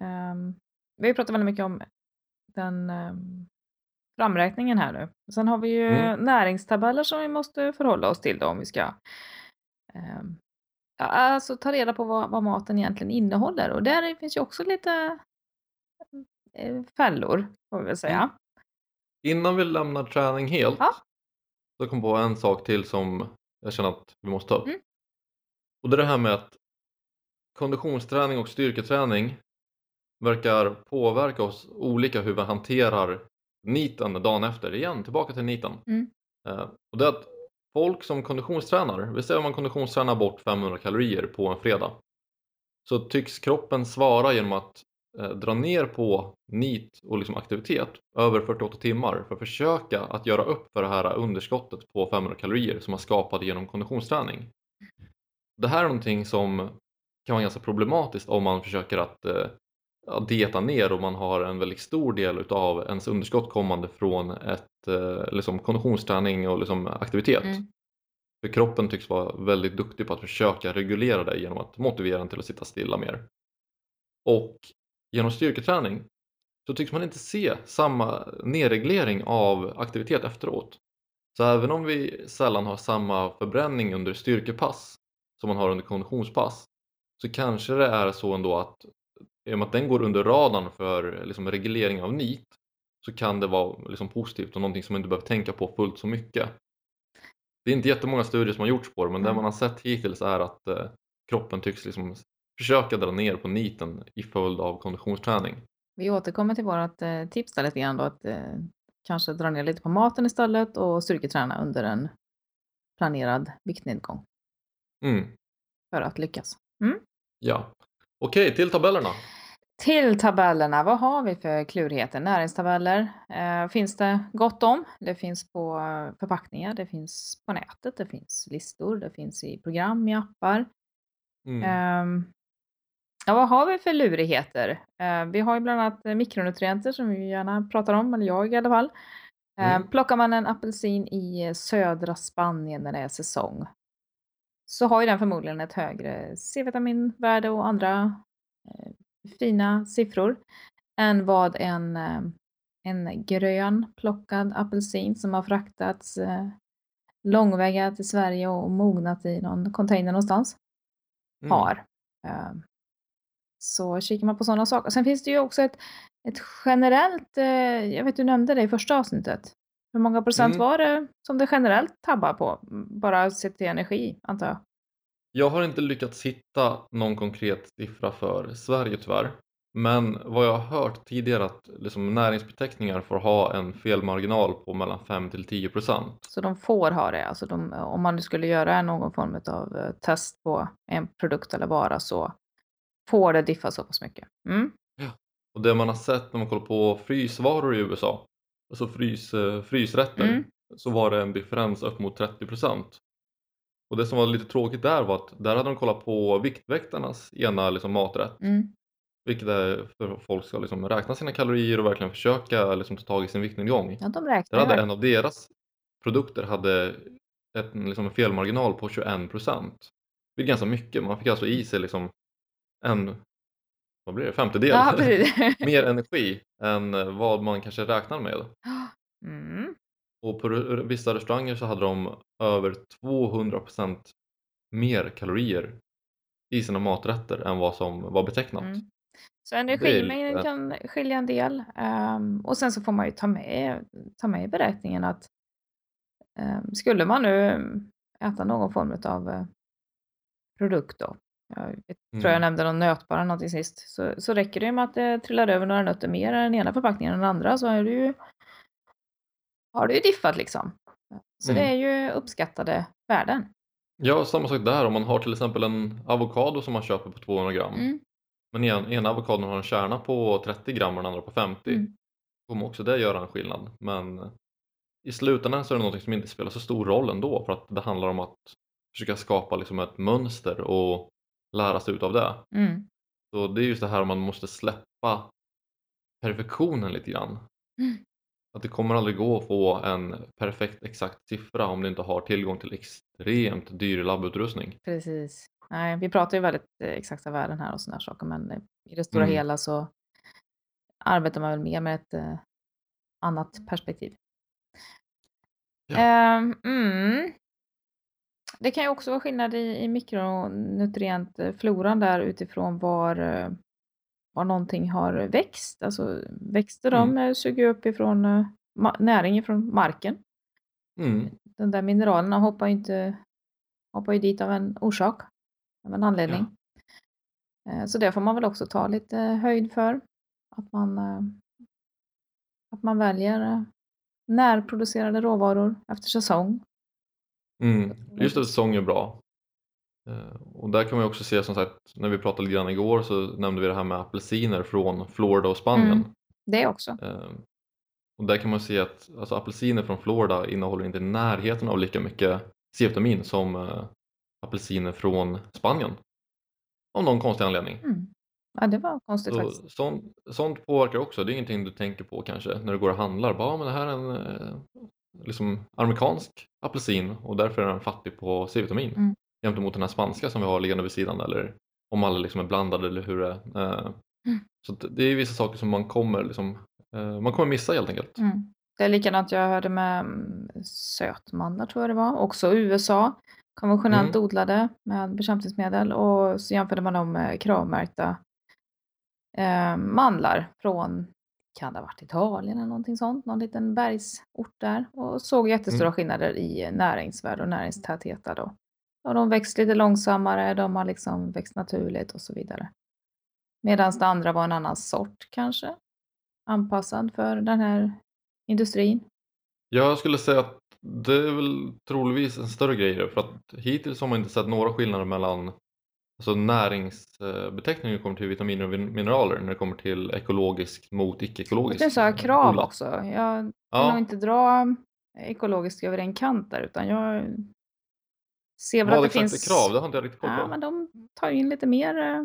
[SPEAKER 1] ehm, vi har ju pratat väldigt mycket om den um, framräkningen här nu. Sen har vi ju
[SPEAKER 2] Mm.
[SPEAKER 1] näringstabeller som vi måste förhålla oss till då om vi ska ehm, ja, alltså ta reda på vad, vad maten egentligen innehåller. Och där finns ju också lite eh, fällor, får vi väl säga.
[SPEAKER 2] Mm. Innan vi lämnar träning helt
[SPEAKER 1] Ja.
[SPEAKER 2] så kom jag på en sak till som jag känner att vi måste ta upp.
[SPEAKER 1] Mm.
[SPEAKER 2] Och det är det här med att konditionsträning och styrketräning verkar påverka oss olika hur vi hanterar niten dagen efter. Igen, tillbaka till niten.
[SPEAKER 1] Mm.
[SPEAKER 2] Eh, och det är att folk som konditionstränar, vi säger om man konditionstränar bort 500 kalorier på en fredag, så tycks kroppen svara genom att eh, dra ner på NEAT och liksom aktivitet över 48 timmar för att försöka att göra upp för det här underskottet på 500 kalorier som man skapade genom konditionsträning. Det här är någonting som kan vara ganska problematiskt om man försöker att eh, dieta ner och man har en väldigt stor del utav ens underskott kommande från ett eh, liksom konditionsträning och liksom aktivitet.
[SPEAKER 1] Mm.
[SPEAKER 2] För kroppen tycks vara väldigt duktig på att försöka reglera det genom att motivera den till att sitta stilla mer. Och genom styrketräning så tycks man inte se samma nedreglering av aktivitet efteråt. Så även om vi sällan har samma förbränning under styrkepass som man har under konditionspass så kanske det är så ändå att i och med att den går under radarn för liksom reglering av NEAT så kan det vara liksom positivt och någonting som man inte behöver tänka på fullt så mycket. Det är inte jättemånga studier som har gjorts på det men det
[SPEAKER 1] Mm.
[SPEAKER 2] man har sett hittills är att eh, kroppen tycks liksom försöka dra ner på niten i följd av konditionsträning.
[SPEAKER 1] Vi återkommer till vårt eh, tips där lite grann då att eh, kanske dra ner lite på maten istället och styrketräna under en planerad viktnedgång
[SPEAKER 2] Mm,
[SPEAKER 1] för att lyckas.
[SPEAKER 2] ja. Okej, till tabellerna.
[SPEAKER 1] Till tabellerna, vad har vi för klurigheter? Näringstabeller eh, finns det gott om. Det finns på eh, förpackningar, det finns på nätet, det finns listor, det finns i program, i appar.
[SPEAKER 2] Mm.
[SPEAKER 1] Ehm, ja, vad har vi för lurigheter? Eh, vi har ju bland annat eh, mikronutrienter som vi gärna pratar om, eller jag i alla fall. Eh,
[SPEAKER 2] Mm.
[SPEAKER 1] Plockar man en apelsin i eh, södra Spanien när det är säsong så har ju den förmodligen ett högre C-vitaminvärde och andra eh, fina siffror än vad en, eh, en grön plockad apelsin som har fraktats eh, långväga till Sverige och mognat i någon container någonstans
[SPEAKER 2] Mm.
[SPEAKER 1] har. Eh, Så kikar man på sådana saker. Sen finns det ju också ett, ett generellt, eh, jag vet du nämnde det i första avsnittet. Hur många procent
[SPEAKER 2] Mm.
[SPEAKER 1] var det som det generellt tabbar på? Bara sett till energi, antar jag.
[SPEAKER 2] Jag har inte lyckats hitta någon konkret siffra för Sverige tyvärr. Men vad jag har hört tidigare att liksom näringsbeteckningar får ha en felmarginal på mellan 5 till 10 procent.
[SPEAKER 1] Så de får ha det. Alltså de, om man nu skulle göra någon form av eh, test på en produkt eller vara så får det diffa så pass mycket. Mm.
[SPEAKER 2] Och det man har sett när man kollar på frysvaror i USA, alltså frys, eh, frysrätter,
[SPEAKER 1] Mm.
[SPEAKER 2] så var det en differens upp mot 30 procent. Och det som var lite tråkigt där var att där hade de kollat på Viktväktarnas ena liksom maträtt,
[SPEAKER 1] Mm.
[SPEAKER 2] vilket är för att folk ska liksom räkna sina kalorier och verkligen försöka liksom ta tag i sin viktnedgång.
[SPEAKER 1] Ja, de
[SPEAKER 2] Där
[SPEAKER 1] räknar
[SPEAKER 2] hade
[SPEAKER 1] ju.
[SPEAKER 2] en av deras produkter hade ett, liksom en felmarginal på 21 procent. Det är ganska mycket, man fick alltså i sig liksom en vad blir det, femtedel
[SPEAKER 1] Ja, *laughs*
[SPEAKER 2] mer energi än eh, vad man kanske räknar med. *gasps*
[SPEAKER 1] Mm.
[SPEAKER 2] Och på vissa restauranger så hade de över 200 procent mer kalorier i sina maträtter än vad som var betecknat.
[SPEAKER 1] Mm. Så energimängden kan skilja en del. Ehm, och sen så får man ju ta med, ta med i beräkningen att ehm, skulle man nu äta någon form av eh, produkt då. Jag vet, tror jag
[SPEAKER 2] Mm.
[SPEAKER 1] nämnde någon nötbar eller någonting sist. Så, så räcker det med att det trillar över några nötter mer i den ena förpackningen än den andra så är det ju, har du ju diffat liksom. Så det är
[SPEAKER 2] Mm.
[SPEAKER 1] ju uppskattade värden.
[SPEAKER 2] Ja, samma sak där om man har till exempel en avokado som man köper på 200 gram.
[SPEAKER 1] Mm.
[SPEAKER 2] Men en, ena avokadon har en kärna på 30 gram och den andra på 50.
[SPEAKER 1] Mm.
[SPEAKER 2] kommer också det göra en skillnad. Men i slutändan så är det något som inte spelar så stor roll ändå för att det handlar om att försöka skapa liksom ett mönster och lära sig utav det.
[SPEAKER 1] Mm.
[SPEAKER 2] Så det är just det här man måste släppa perfektionen lite grann.
[SPEAKER 1] Mm.
[SPEAKER 2] Att det kommer aldrig gå att få en perfekt exakt siffra om du inte har tillgång till extremt dyr labbutrustning.
[SPEAKER 1] Precis. Nej, vi pratar ju väldigt eh, exakta värden här och sådana saker, men eh, i det stora
[SPEAKER 2] Mm.
[SPEAKER 1] hela så arbetar man väl mer med ett eh, annat perspektiv.
[SPEAKER 2] Ja.
[SPEAKER 1] Ehm, mm. Det kan ju också vara skillnad i, i mikronutrientfloran där utifrån var, eh, var någonting har växt. Alltså växter de
[SPEAKER 2] Mm.
[SPEAKER 1] eh, suger upp ifrån eh, näring ifrån marken.
[SPEAKER 2] Mm.
[SPEAKER 1] De där mineralerna hoppar ju inte hoppar ju dit av en orsak, av en anledning. Eh, Så det får man väl också ta lite höjd för. Att man, eh, att man väljer eh, närproducerade råvaror efter säsong.
[SPEAKER 2] Mm. Just det, säsong är bra. Eh, Och där kan man också se som sagt, när vi pratade lite grann igår så nämnde vi det här med apelsiner från Florida och Spanien.
[SPEAKER 1] Mm. Det också.
[SPEAKER 2] Eh, Och där kan man se att alltså, apelsiner från Florida innehåller inte i närheten av lika mycket C-vitamin som eh, apelsiner från Spanien. Av någon konstig anledning.
[SPEAKER 1] Mm. Ja, det var konstigt
[SPEAKER 2] Så,
[SPEAKER 1] faktiskt.
[SPEAKER 2] sånt, sånt påverkar också, det är ingenting du tänker på kanske när du går och handlar. Bara, "Ja, men det här är en liksom, amerikansk apelsin och därför är den fattig på C-vitamin.
[SPEAKER 1] Mm.
[SPEAKER 2] Jämfört mot den här spanska som vi har liggande vid sidan eller om alla liksom är blandade eller hur det är. Eh,
[SPEAKER 1] Mm.
[SPEAKER 2] Så det är vissa saker som man kommer, liksom, eh, man kommer missa helt enkelt.
[SPEAKER 1] Mm. Det är likadant jag hörde med mm, sötmandlar tror jag det var. Också USA. Konventionellt
[SPEAKER 2] Mm.
[SPEAKER 1] odlade med bekämpningsmedel. Och så jämförde man dem med kravmärkta eh, mandlar från kan det ha varit Italien eller någonting sånt, någon liten bergsort där och såg jättestora
[SPEAKER 2] Mm.
[SPEAKER 1] skillnader i näringsvärde och näringstäthet då. Och de växt lite långsammare, de har liksom växt naturligt och så vidare. Medans det andra var en annan sort kanske, anpassad för den här industrin.
[SPEAKER 2] Jag skulle säga att det är väl troligtvis en större grej för att hittills har man inte sett några skillnader mellan alltså näringsbeteckningen när det kommer till vitaminer och min- mineraler när det kommer till ekologiskt mot icke-ekologiskt.
[SPEAKER 1] Det är så här krav också. Jag vill
[SPEAKER 2] Ja.
[SPEAKER 1] nog inte dra ekologiskt över en kant där, utan jag ser väl
[SPEAKER 2] Vad
[SPEAKER 1] att det finns...
[SPEAKER 2] är krav? Det har inte jag riktigt koll på.
[SPEAKER 1] Ja, men de tar in lite mer. eh,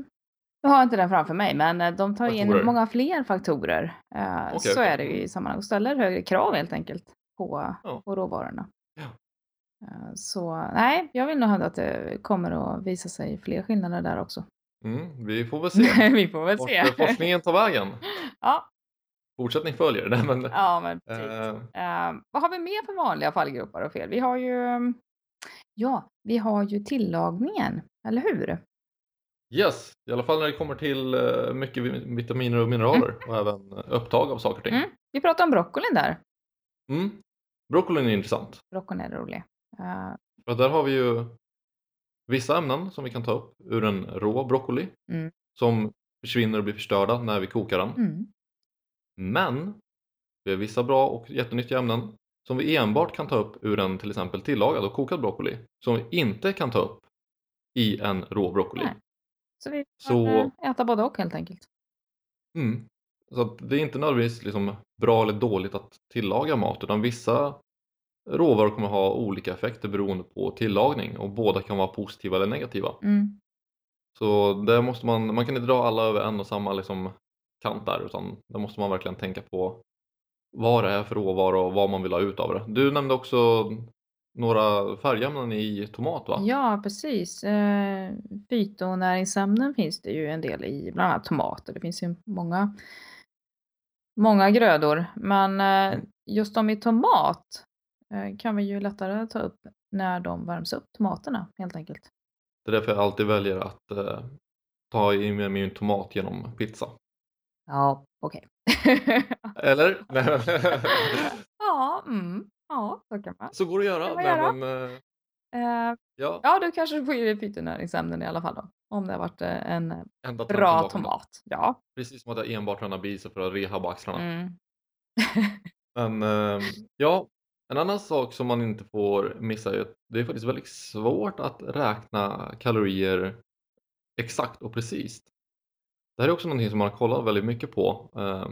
[SPEAKER 1] Jag har inte den framför mig, men eh, de tar
[SPEAKER 2] Faktorer.
[SPEAKER 1] in många fler faktorer. Eh,
[SPEAKER 2] Okej,
[SPEAKER 1] så
[SPEAKER 2] okej.
[SPEAKER 1] är det ju i sammanhang och ställer högre krav helt enkelt på,
[SPEAKER 2] Ja.
[SPEAKER 1] på råvarorna. Eh, Så nej, jag vill nog hävda att det kommer att visa sig fler skillnader där också.
[SPEAKER 2] Mm, vi får väl *laughs* se
[SPEAKER 1] Vi får väl
[SPEAKER 2] vart
[SPEAKER 1] se.
[SPEAKER 2] forskningen tar vägen. *laughs*
[SPEAKER 1] Ja,
[SPEAKER 2] Fortsättning följer. Nej, men,
[SPEAKER 1] ja, men precis.
[SPEAKER 2] eh,
[SPEAKER 1] Eh, vad har vi mer för vanliga fallgropar och fel? Vi har ju, mm, ja, vi har ju tillagningen, eller hur?
[SPEAKER 2] yes, i alla fall när det kommer till eh, mycket vi- vitaminer och mineraler och även eh, upptag av saker och ting.
[SPEAKER 1] Mm. Vi pratade om broccolin där.
[SPEAKER 2] Mm. Broccolin är intressant.
[SPEAKER 1] Broccolin är rolig.
[SPEAKER 2] För där har vi ju vissa ämnen som vi kan ta upp ur en rå broccoli
[SPEAKER 1] Mm.
[SPEAKER 2] som försvinner och blir förstörda när vi kokar den.
[SPEAKER 1] mm.
[SPEAKER 2] Men vi har vissa bra och jättenyttiga ämnen som vi enbart kan ta upp ur en till exempel tillagad och kokad broccoli som vi inte kan ta upp i en rå broccoli.
[SPEAKER 1] Nej. Så vi får
[SPEAKER 2] Så-
[SPEAKER 1] eh, äta både och helt enkelt.
[SPEAKER 2] Mm. Så det är inte nödvändigtvis liksom bra eller dåligt att tillaga mat utan vissa råvaror kommer ha olika effekter beroende på tillagning och båda kan vara positiva eller negativa.
[SPEAKER 1] Mm.
[SPEAKER 2] Så där måste man, man kan inte dra alla över en och samma liksom kant där utan där måste man verkligen tänka på vad det är för råvara och vad man vill ha ut av det. Du nämnde också några färgämnen i tomat va?
[SPEAKER 1] Ja, precis. Eh, fytonäringsämnen finns det ju en del i, bland annat tomater. Det finns ju många, många grödor, men eh,
[SPEAKER 2] Mm.
[SPEAKER 1] just de i tomat kan vi ju lättare ta upp när de värms upp, tomaterna helt enkelt.
[SPEAKER 2] Det är därför jag alltid väljer att eh, ta i med min tomat genom pizza.
[SPEAKER 1] Ja, okej.
[SPEAKER 2] Eller? *laughs*
[SPEAKER 1] ja, mm, ja, så kan man.
[SPEAKER 2] Så går det att göra.
[SPEAKER 1] Man göra.
[SPEAKER 2] men, eh,
[SPEAKER 1] Eh,
[SPEAKER 2] ja,
[SPEAKER 1] ja, du kanske får i dig fytonäringsämnen i alla fall då. Om det har varit eh, en
[SPEAKER 2] tanken
[SPEAKER 1] bra tomat. Ja.
[SPEAKER 2] Precis som att jag enbart tränar biceps för att rehabba axlarna.
[SPEAKER 1] Mm.
[SPEAKER 2] Men eh, *laughs* ja, en annan sak som man inte får missa är att det är faktiskt väldigt svårt att räkna kalorier exakt och precis. Det här är också någonting som man har kollat väldigt mycket på. Eh,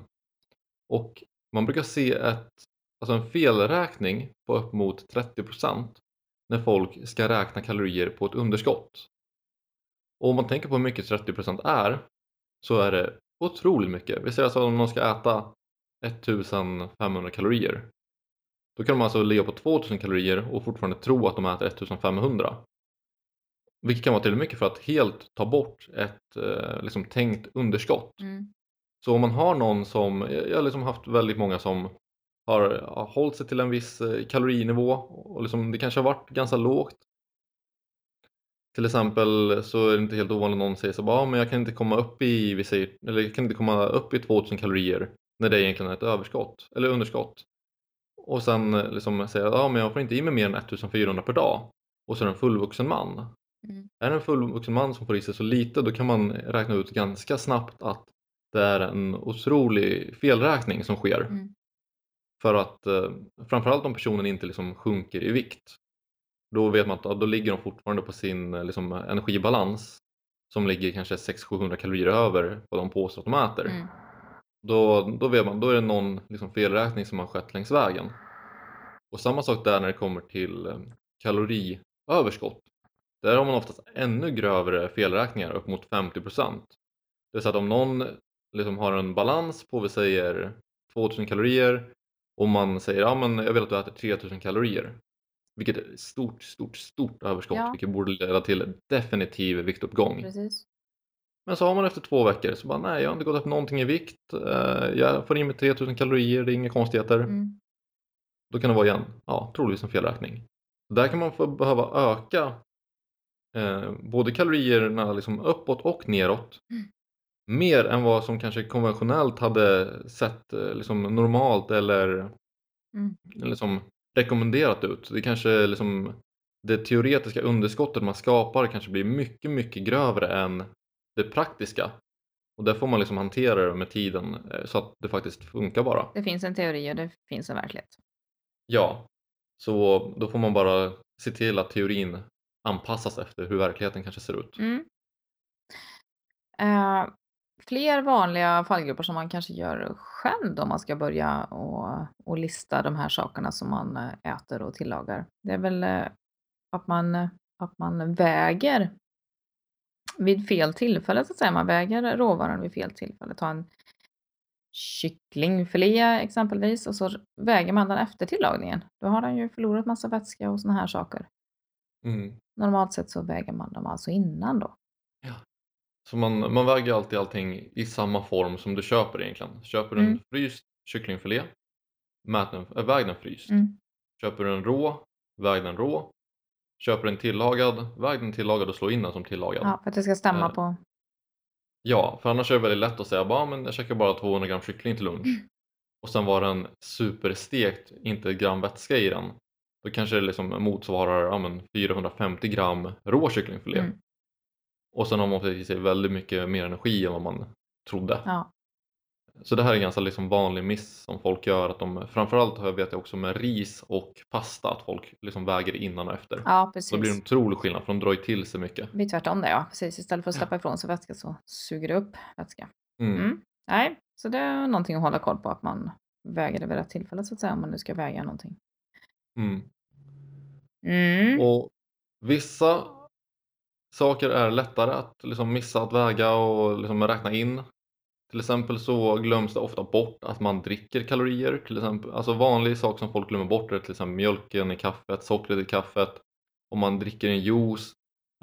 [SPEAKER 2] och man brukar se ett, alltså en felräkning på upp mot 30% när folk ska räkna kalorier på ett underskott. Och om man tänker på hur mycket 30% är så är det otroligt mycket. Vi säger alltså om någon ska äta 1500 kalorier. Då kan de alltså ligga på 2000 kalorier och fortfarande tro att de äter 1500. Vilket kan vara till mycket för att helt ta bort ett eh, liksom, tänkt underskott.
[SPEAKER 1] Mm.
[SPEAKER 2] Så om man har någon som, jag har liksom haft väldigt många som har, har hållit sig till en viss eh, kalorinivå och liksom, det kanske har varit ganska lågt. Till exempel så är det inte helt ovanligt att någon säger så bara, ah, men jag kan inte komma upp i, vi säger, eller jag kan inte komma upp i 2000 kalorier när det egentligen är ett överskott eller underskott. Och sen eh, liksom säga, ja ah, men jag får inte i mig mer än 1400 per dag. Och så är det en fullvuxen man.
[SPEAKER 1] Mm.
[SPEAKER 2] Är det en fullvuxen man som får i sig så lite då kan man räkna ut ganska snabbt att det är en otrolig felräkning som sker.
[SPEAKER 1] Mm.
[SPEAKER 2] För att eh, framförallt om personen inte liksom sjunker i vikt. Då vet man att ja, då ligger de fortfarande på sin eh, liksom, energibalans som ligger kanske 600-700 kalorier över vad de påstår att de äter.
[SPEAKER 1] Mm.
[SPEAKER 2] Då, då vet man, då är det någon liksom, felräkning som har skett längs vägen. Och samma sak där när det kommer till eh, kaloriöverskott. Där har man oftast ännu grövre felräkningar, upp mot 50%. Det vill säga att om någon liksom har en balans på, vi säger 2000 kalorier och man säger ja men jag vill att du äter 3000 kalorier. Vilket är ett stort, stort, stort överskott
[SPEAKER 1] Ja.
[SPEAKER 2] vilket borde leda till definitiv viktuppgång.
[SPEAKER 1] Precis.
[SPEAKER 2] Men så har man efter två veckor så bara nej jag har inte gått upp någonting i vikt. Eh, Jag får i mig 3000 kalorier, det är inga konstigheter.
[SPEAKER 1] Mm.
[SPEAKER 2] Då kan det vara igen, ja troligtvis en felräkning. Där kan man få behöva öka eh, både kalorierna liksom uppåt och neråt.
[SPEAKER 1] Mm.
[SPEAKER 2] mer än vad som kanske konventionellt hade sett eh, liksom normalt eller,
[SPEAKER 1] Mm.
[SPEAKER 2] eller som rekommenderat ut. Det kanske liksom det teoretiska underskottet man skapar kanske blir mycket, mycket grövre än det praktiska. Och där får man liksom hantera det med tiden eh, så att det faktiskt funkar bara.
[SPEAKER 1] Det finns en teori och det finns en verklighet.
[SPEAKER 2] Ja, så då får man bara se till att teorin anpassas efter hur verkligheten kanske ser ut.
[SPEAKER 1] Mm. Eh, fler vanliga fallgropar som man kanske gör själv om man ska börja och, och lista de här sakerna som man eh, äter och tillagar. Det är väl att man, att man väger vid fel tillfälle så att säga. Man väger råvaran vid fel tillfälle. Ta en kycklingfilé exempelvis och så väger man den efter tillagningen. Då har den ju förlorat massa vätska och såna här saker.
[SPEAKER 2] Mm.
[SPEAKER 1] Normalt sett så väger man dem alltså innan då.
[SPEAKER 2] Så man, man väger alltid allting i samma form som du köper egentligen. Köper du en
[SPEAKER 1] Mm.
[SPEAKER 2] fryst kycklingfilé, mät den, äh, väg den fryst.
[SPEAKER 1] Mm.
[SPEAKER 2] Köper du en rå, väg den rå. Köper du en tillagad, väg den tillagad och slå in den som tillagad.
[SPEAKER 1] Ja, för att det ska stämma
[SPEAKER 2] Eh,
[SPEAKER 1] på.
[SPEAKER 2] Ja, för annars är det väldigt lätt att säga bara men jag käkar bara 200 gram kyckling till lunch.
[SPEAKER 1] Mm.
[SPEAKER 2] Och sen var den superstekt, inte ett gram vätska i den. Då kanske det liksom motsvarar ja, men 450 gram rå kycklingfilé.
[SPEAKER 1] Mm.
[SPEAKER 2] Och sen har man fått i sig väldigt mycket mer energi än vad man trodde.
[SPEAKER 1] Ja.
[SPEAKER 2] Så det här är en ganska liksom vanlig miss som folk gör. Att de, framförallt vet jag också med ris och pasta att folk liksom väger innan och efter.
[SPEAKER 1] Ja, precis.
[SPEAKER 2] Då blir det en otrolig skillnad för de drar ju till sig mycket.
[SPEAKER 1] Det blir tvärtom det ja, precis. Istället för att släppa ifrån sig vätska så suger det upp vätska.
[SPEAKER 2] Mm.
[SPEAKER 1] Mm. Nej, så det är någonting att hålla koll på att man väger det vid rätt tillfälle så att säga om man nu ska väga någonting.
[SPEAKER 2] Mm.
[SPEAKER 1] Mm.
[SPEAKER 2] Och vissa saker är lättare att liksom missa att väga och liksom räkna in. Till exempel så glöms det ofta bort att man dricker kalorier. Till exempel, alltså vanlig sak som folk glömmer bort är till exempel mjölken i kaffet, sockret i kaffet, om man dricker en juice.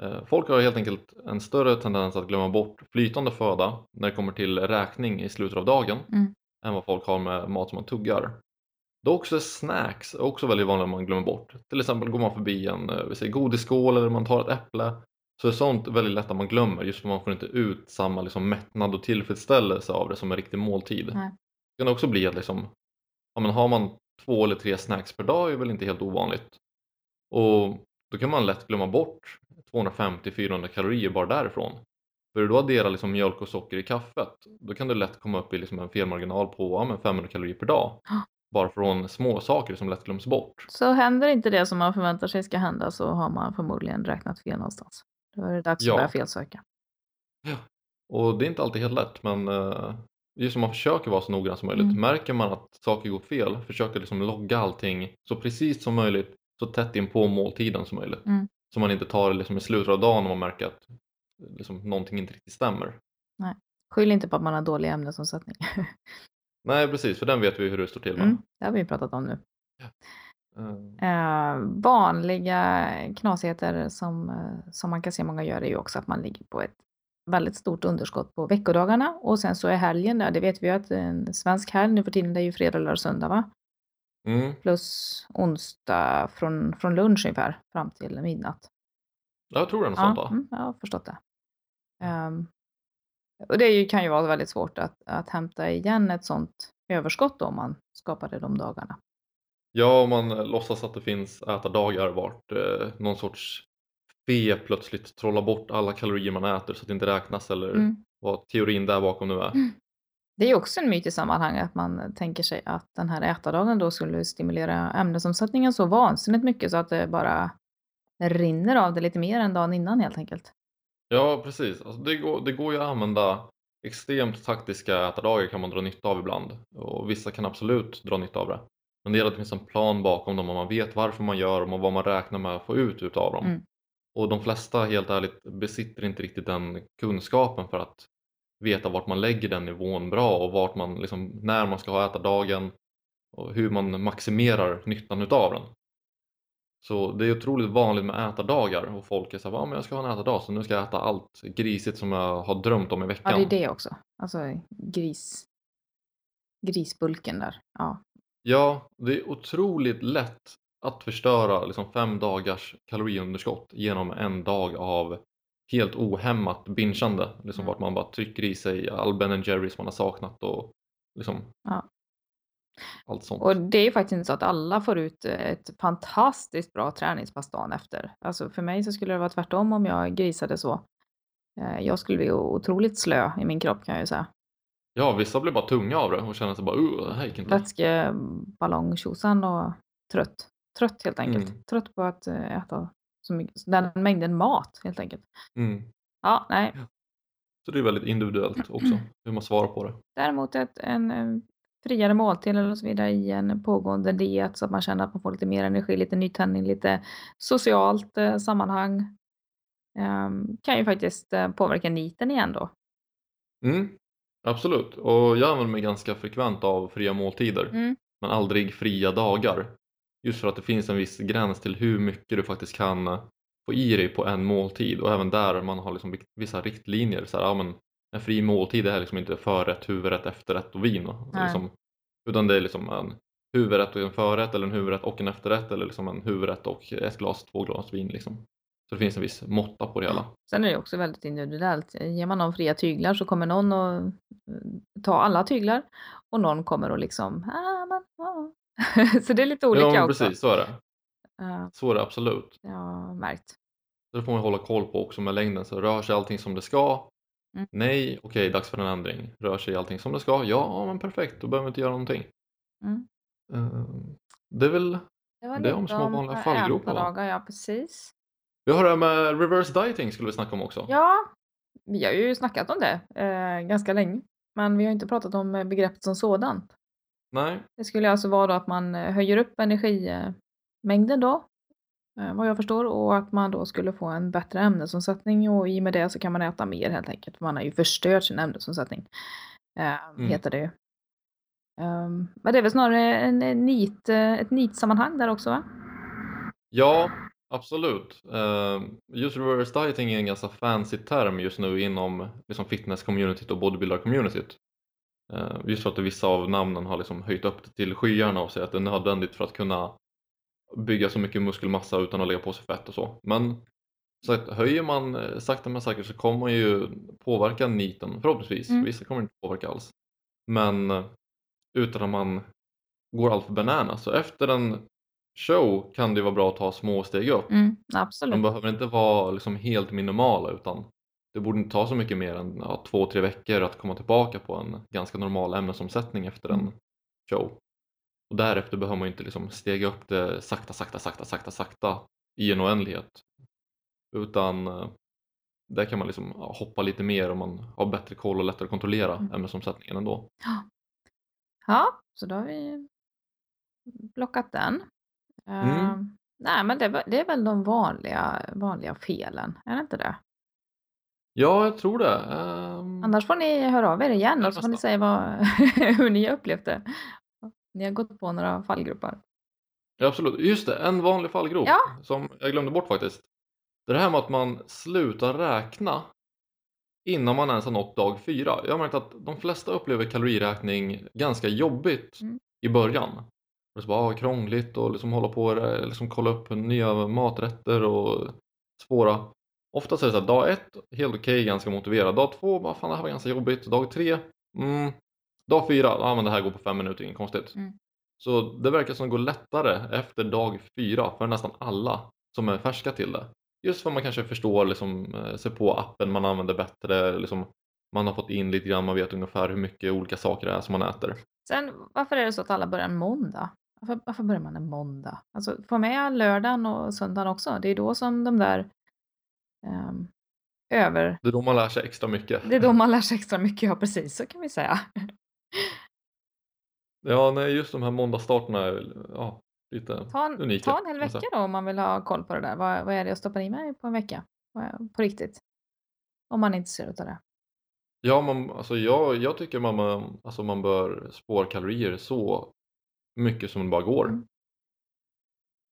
[SPEAKER 2] Eh, Folk har helt enkelt en större tendens att glömma bort flytande föda när det kommer till räkning i slutet av dagen
[SPEAKER 1] Mm.
[SPEAKER 2] än vad folk har med mat som man tuggar. Dock så är snacks också väldigt vanligt att man glömmer bort. Till exempel går man förbi en eh, vi säger, godisskål eller man tar ett äpple så är sånt väldigt lätt att man glömmer just för man får inte ut samma liksom, mättnad och tillfredsställelse av det som en riktig måltid.
[SPEAKER 1] Nej.
[SPEAKER 2] Det kan också bli att liksom, ja, men har man två eller tre snacks per dag är väl inte helt ovanligt. Och då kan man lätt glömma bort 250-400 kalorier bara därifrån. För du då adderar liksom mjölk och socker i kaffet, då kan du lätt komma upp i liksom en felmarginal på ja, men 500 kalorier per dag. Bara från små saker som lätt glöms bort.
[SPEAKER 1] Så händer inte det som man förväntar sig ska hända så har man förmodligen räknat fel någonstans. Då är det dags
[SPEAKER 2] Ja.
[SPEAKER 1] att börja felsöka.
[SPEAKER 2] Och det är inte alltid helt lätt men eh, just om man försöker vara så noggrann som möjligt.
[SPEAKER 1] Mm.
[SPEAKER 2] Märker man att saker går fel, försöker liksom logga allting så precis som möjligt, så tätt in på måltiden som möjligt.
[SPEAKER 1] Mm.
[SPEAKER 2] Så man inte tar det liksom i slutet av dagen om man märker att liksom, någonting inte riktigt stämmer.
[SPEAKER 1] Skyll inte på att man har dålig ämnesomsättning. *laughs*
[SPEAKER 2] Nej precis, för den vet vi hur det står till med.
[SPEAKER 1] Mm. Det har vi pratat om nu.
[SPEAKER 2] Eh,
[SPEAKER 1] Eh, vanliga knasigheter som, eh, som man kan se många gör är ju också att man ligger på ett väldigt stort underskott på veckodagarna och sen så är helgen där, det vet vi ju att en svensk helg nu för tiden det är ju fredag, lördag, söndag va?
[SPEAKER 2] Mm.
[SPEAKER 1] Plus onsdag från, från lunch ungefär fram till midnatt.
[SPEAKER 2] Jag tror det är något sånt
[SPEAKER 1] Ja,
[SPEAKER 2] då.
[SPEAKER 1] mm, jag har förstått det. Ehm, och det ju, kan ju vara väldigt svårt att, att hämta igen ett sånt överskott om man skapar det de dagarna.
[SPEAKER 2] Ja, om man eh, låtsas att det finns ätardagar vart eh, någon sorts fe plötsligt trollar bort alla kalorier man äter så att det inte räknas eller
[SPEAKER 1] Mm.
[SPEAKER 2] vad teorin där bakom nu är.
[SPEAKER 1] Det är också en myt i sammanhanget att man tänker sig att den här ätardagen då skulle stimulera ämnesomsättningen så vansinnigt mycket så att det bara rinner av det lite mer än dagen innan helt enkelt.
[SPEAKER 2] Ja, precis. Alltså, det, går, det går ju att använda extremt taktiska ätardagar kan man dra nytta av ibland och vissa kan absolut dra nytta av det. Men det gäller att det finns en plan bakom dem och man vet varför man gör dem och vad man räknar med att få ut utav dem.
[SPEAKER 1] Mm.
[SPEAKER 2] Och de flesta helt ärligt besitter inte riktigt den kunskapen för att veta vart man lägger den nivån bra och vart man, liksom, när man ska ha ätardagen och hur man maximerar nyttan utav den. Så det är otroligt vanligt med ätardagar och folk är såhär, ja men jag ska ha en ätardag så nu ska jag äta allt grisigt som jag har drömt om i
[SPEAKER 1] Ja,
[SPEAKER 2] veckan.
[SPEAKER 1] det är det också. Alltså gris... Grisbulken där. Ja.
[SPEAKER 2] Ja, det är otroligt lätt att förstöra liksom fem dagars kaloriunderskott genom en dag av helt ohämmat bingeande. Liksom
[SPEAKER 1] Mm.
[SPEAKER 2] vart man bara trycker i sig all Ben Jerrys man har saknat och liksom
[SPEAKER 1] Ja.
[SPEAKER 2] allt sånt.
[SPEAKER 1] Och det är ju faktiskt inte så att alla får ut ett fantastiskt bra träningspass dagen efter. Alltså för mig så skulle det vara tvärtom om jag grisade så. Eh, jag skulle bli otroligt slö i min kropp kan jag ju säga.
[SPEAKER 2] Ja, vissa blir bara tunga av det och känner sig bara uh, det här gick inte.
[SPEAKER 1] Vätskeballong och trött. Trött helt enkelt.
[SPEAKER 2] Mm.
[SPEAKER 1] Trött på att eh, äta så mycket, den mängden mat helt enkelt.
[SPEAKER 2] Mm.
[SPEAKER 1] Ja, nej.
[SPEAKER 2] Så det är väldigt individuellt också hur man svarar på det.
[SPEAKER 1] Däremot ett, en, en friare måltid eller så vidare i en pågående diet så att man känner att man får lite mer energi, lite nytändning, lite socialt eh, sammanhang. Ehm, kan ju faktiskt eh, påverka niten igen då.
[SPEAKER 2] Mm. Absolut, och jag använder mig ganska frekvent av fria måltider
[SPEAKER 1] Mm.
[SPEAKER 2] men aldrig fria dagar. Just för att det finns en viss gräns till hur mycket du faktiskt kan eh, få i dig på en måltid och även där man har liksom vissa riktlinjer. Så här, ja, men en fri måltid är liksom inte förrätt, huvudrätt, efterrätt och vin.
[SPEAKER 1] Nej.
[SPEAKER 2] Liksom, utan det är liksom en huvudrätt och en förrätt eller en huvudrätt och en efterrätt eller liksom en huvudrätt och ett glas, två glas vin. Liksom. Så det finns en viss måtta på det hela.
[SPEAKER 1] Sen är det också väldigt individuellt. Ger man någon fria tyglar så kommer någon att eh, ta alla tyglar och någon kommer att liksom, ah, men, ah. *laughs* Så det är lite olika
[SPEAKER 2] ja,
[SPEAKER 1] också.
[SPEAKER 2] precis, så är det.
[SPEAKER 1] Eh,
[SPEAKER 2] Så är det absolut.
[SPEAKER 1] har märkt.
[SPEAKER 2] Så det får man hålla koll på också med längden. Så rör sig allting som det ska?
[SPEAKER 1] Mm.
[SPEAKER 2] Nej, okej, dags för en ändring. Rör sig allting som det ska? Ja, men perfekt, då behöver vi inte göra någonting.
[SPEAKER 1] Mm.
[SPEAKER 2] Ehm, Det är väl,
[SPEAKER 1] Det var
[SPEAKER 2] Det om små vanliga fallgropar,
[SPEAKER 1] ja precis.
[SPEAKER 2] Vi har det här med reverse dieting skulle vi snacka om också.
[SPEAKER 1] Ja, vi har ju snackat om det eh, ganska länge. Men vi har inte pratat om eh, begreppet som sådant.
[SPEAKER 2] Nej,
[SPEAKER 1] Det skulle alltså vara då att man eh, höjer upp energimängden då, eh, vad jag förstår, och att man då skulle få en bättre ämnesomsättning och i och med det så kan man äta mer helt enkelt. för Man har ju förstört sin ämnesomsättning, eh,
[SPEAKER 2] Mm.
[SPEAKER 1] heter det ju. Ehm, men det är väl snarare en, en nit, ett nitsammanhang där också va?
[SPEAKER 2] ja, absolut. Ehm, Just reverse dieting är en ganska fancy term just nu inom liksom fitness-communityt och bodybuilder-communityt. Ehm, Just för att vissa av namnen har liksom höjt upp det till skyarna och säger att det är nödvändigt för att kunna bygga så mycket muskelmassa utan att lägga på sig fett och så. Men så att höjer man eh, sakta men säkert så kommer man ju påverka niten förhoppningsvis.
[SPEAKER 1] Mm.
[SPEAKER 2] Vissa kommer inte påverka alls. Men eh, utan att man går allt för banana. Så efter en show kan det vara bra att ta små steg upp.
[SPEAKER 1] Mm,
[SPEAKER 2] De
[SPEAKER 1] absolut.
[SPEAKER 2] behöver inte vara liksom helt minimala utan det borde inte ta så mycket mer än ja, två, tre veckor att komma tillbaka på en ganska normal ämnesomsättning efter en
[SPEAKER 1] Mm.
[SPEAKER 2] show. Och därefter behöver man inte liksom stega upp det sakta, sakta, sakta, sakta, sakta i en oändlighet. Utan eh, där kan man liksom ja, hoppa lite mer om man har bättre koll och lättare att kontrollera
[SPEAKER 1] Mm.
[SPEAKER 2] ämnesomsättningen ändå.
[SPEAKER 1] Ja, så då har vi blockat den.
[SPEAKER 2] Mm.
[SPEAKER 1] Ehm, nej, men det, det är väl de vanliga, vanliga felen, är det inte det?
[SPEAKER 2] Ja, jag tror det. Ehm,
[SPEAKER 1] Annars får ni höra av er igen och så får ni säga vad, *laughs* hur ni har upplevt det. Ni har gått på några fallgropar.
[SPEAKER 2] Ja, absolut. Just det, en vanlig fallgrop
[SPEAKER 1] Ja.
[SPEAKER 2] som jag glömde bort faktiskt. Det här med att man slutar räkna innan man ens har nått dag fyra. Jag har märkt att de flesta upplever kaloriräkning ganska jobbigt
[SPEAKER 1] Mm.
[SPEAKER 2] i början. Är så bara ah, krångligt och liksom hålla på och liksom kolla upp nya maträtter och spåra. Oftast är det så här, dag ett, helt okej, ganska motiverad. Dag två, bara fan det här var ganska jobbigt. Dag tre, mm. Dag fyra, ja men det här går på fem minuter, inget konstigt.
[SPEAKER 1] Mm.
[SPEAKER 2] Så det verkar som det går lättare efter dag fyra för nästan alla som är färska till det. Just för att man kanske förstår, liksom, eh, ser på appen man använder bättre, liksom, man har fått in lite grann, man vet ungefär hur mycket olika saker det är som man äter.
[SPEAKER 1] Sen, varför är det så att alla börjar en måndag? Varför, varför börjar man en måndag? Alltså, få med lördagen och söndagen också. Det är då som de där ehm, över...
[SPEAKER 2] Det är då man lär sig extra mycket.
[SPEAKER 1] Det är då man *laughs* lär sig extra mycket, ja precis, så kan vi säga. *laughs*
[SPEAKER 2] Ja, nej, just de här måndagsstarterna är ja, lite
[SPEAKER 1] Ta en,
[SPEAKER 2] unika.
[SPEAKER 1] ta en hel vecka då om man vill ha koll på det där. Vad, vad är det jag stoppar i mig på en vecka? På riktigt. Om man är intresserad av det.
[SPEAKER 2] Ja, man, alltså jag, jag tycker man, man, alltså man bör spåra kalorier så mycket som det bara går.
[SPEAKER 1] Mm.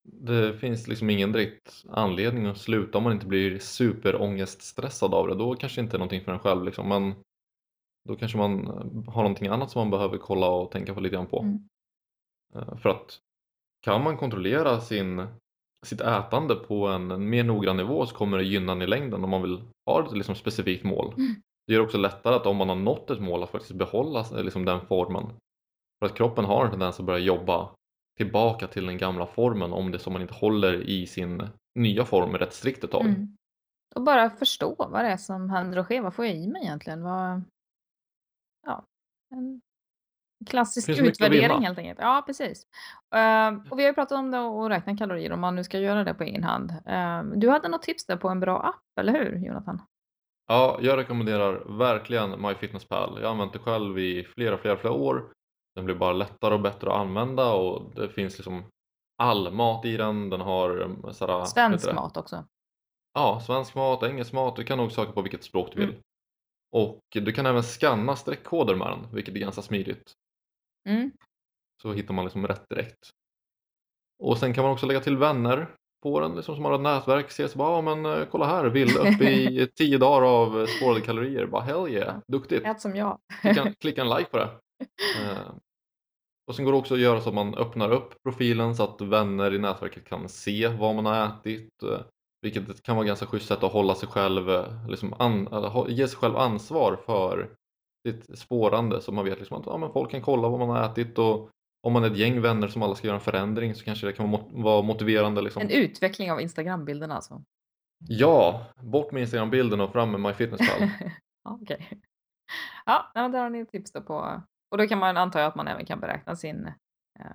[SPEAKER 2] Det finns liksom ingen direkt anledning att sluta om man inte blir superångeststressad av det. Då kanske det inte är någonting för en själv liksom. Men då kanske man eh, har någonting annat som man behöver kolla och tänka på lite grann på.
[SPEAKER 1] Mm.
[SPEAKER 2] Eh, För att kan man kontrollera sin sitt ätande på en, mer noggrann nivå så kommer det gynna en i längden om man vill ha ett liksom, specifikt mål.
[SPEAKER 1] Mm.
[SPEAKER 2] Det gör också lättare att om man har nått ett mål att faktiskt behålla eh, liksom, den formen. För att kroppen har en tendens att börja jobba tillbaka till den gamla formen om det så man inte håller i sin nya form rätt strikt ett tag.
[SPEAKER 1] Mm. Och bara förstå vad det är som händer och sker. Vad får jag i mig egentligen? Vad... Ja, en klassisk utvärdering helt enkelt. Ja, precis. Eh, och vi har ju pratat om det och räkna kalorier om man nu ska göra det på egen hand. Eh, du hade något tips där på en bra app, eller hur Jonathan?
[SPEAKER 2] Ja, jag rekommenderar verkligen MyFitnessPal. Jag har använt det själv i flera, flera, flera år. Den blir bara lättare och bättre att använda och det finns liksom all mat i den. Den har eh, sådär,
[SPEAKER 1] Svensk mat också.
[SPEAKER 2] Ja, svensk mat, engelsk mat. Du kan nog söka på vilket språk du vill.
[SPEAKER 1] Mm.
[SPEAKER 2] Och du kan även scanna streckkoder med den, vilket är ganska smidigt.
[SPEAKER 1] Mm.
[SPEAKER 2] Så hittar man liksom rätt direkt. Och sen kan man också lägga till vänner på den liksom som har ett nätverk. Se så bara, ja men eh, kolla här, Ville uppe i *laughs* 10 dagar av spårade kalorier. Bara hell yeah, duktigt.
[SPEAKER 1] Ät som jag.
[SPEAKER 2] Klicka, klicka en like på det. Eh, och sen går det också att göra så att man öppnar upp profilen så att vänner i nätverket kan se vad man har ätit. eh, Vilket kan vara ganska schysst sätt att hålla sig själv, eh, liksom an, ge sig själv ansvar för sitt spårande så man vet liksom att ja, men folk kan kolla vad man har ätit och om man är ett gäng vänner som alla ska göra en förändring så kanske det kan vara mot- vara motiverande. Liksom.
[SPEAKER 1] En utveckling av Instagram-bilderna alltså.
[SPEAKER 2] Ja, bort med Instagram-bilden och fram med MyFitnessPal. *laughs*
[SPEAKER 1] ja, okej. Ja, nej, men där har ni ett tips då på. Och då kan man anta att man även kan beräkna sin eh,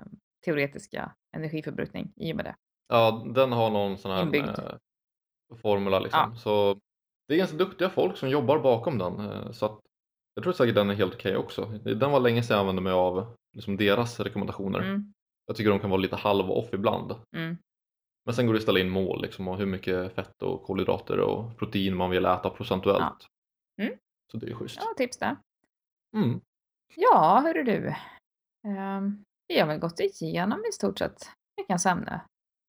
[SPEAKER 1] teoretiska energiförbrukning i och med det.
[SPEAKER 2] Ja, den har någon sån här
[SPEAKER 1] Inbyggd.
[SPEAKER 2] eh, formula liksom. Så det är ganska duktiga folk som jobbar bakom den. eh, Så att jag tror säkert den är helt okej också. Den var länge sedan jag använde mig av liksom deras rekommendationer.
[SPEAKER 1] Mm,
[SPEAKER 2] Jag tycker de kan vara lite halv off ibland.
[SPEAKER 1] mm.
[SPEAKER 2] Men sen går det att ställa in mål liksom, och hur mycket fett och kolhydrater och protein man vill äta procentuellt.
[SPEAKER 1] Ja. Mm.
[SPEAKER 2] Så det är schysst.
[SPEAKER 1] Ja, tips där.
[SPEAKER 2] Mm.
[SPEAKER 1] Ja, hörru du. Ehm, vi har väl gått igenom i stort sett veckans ämne.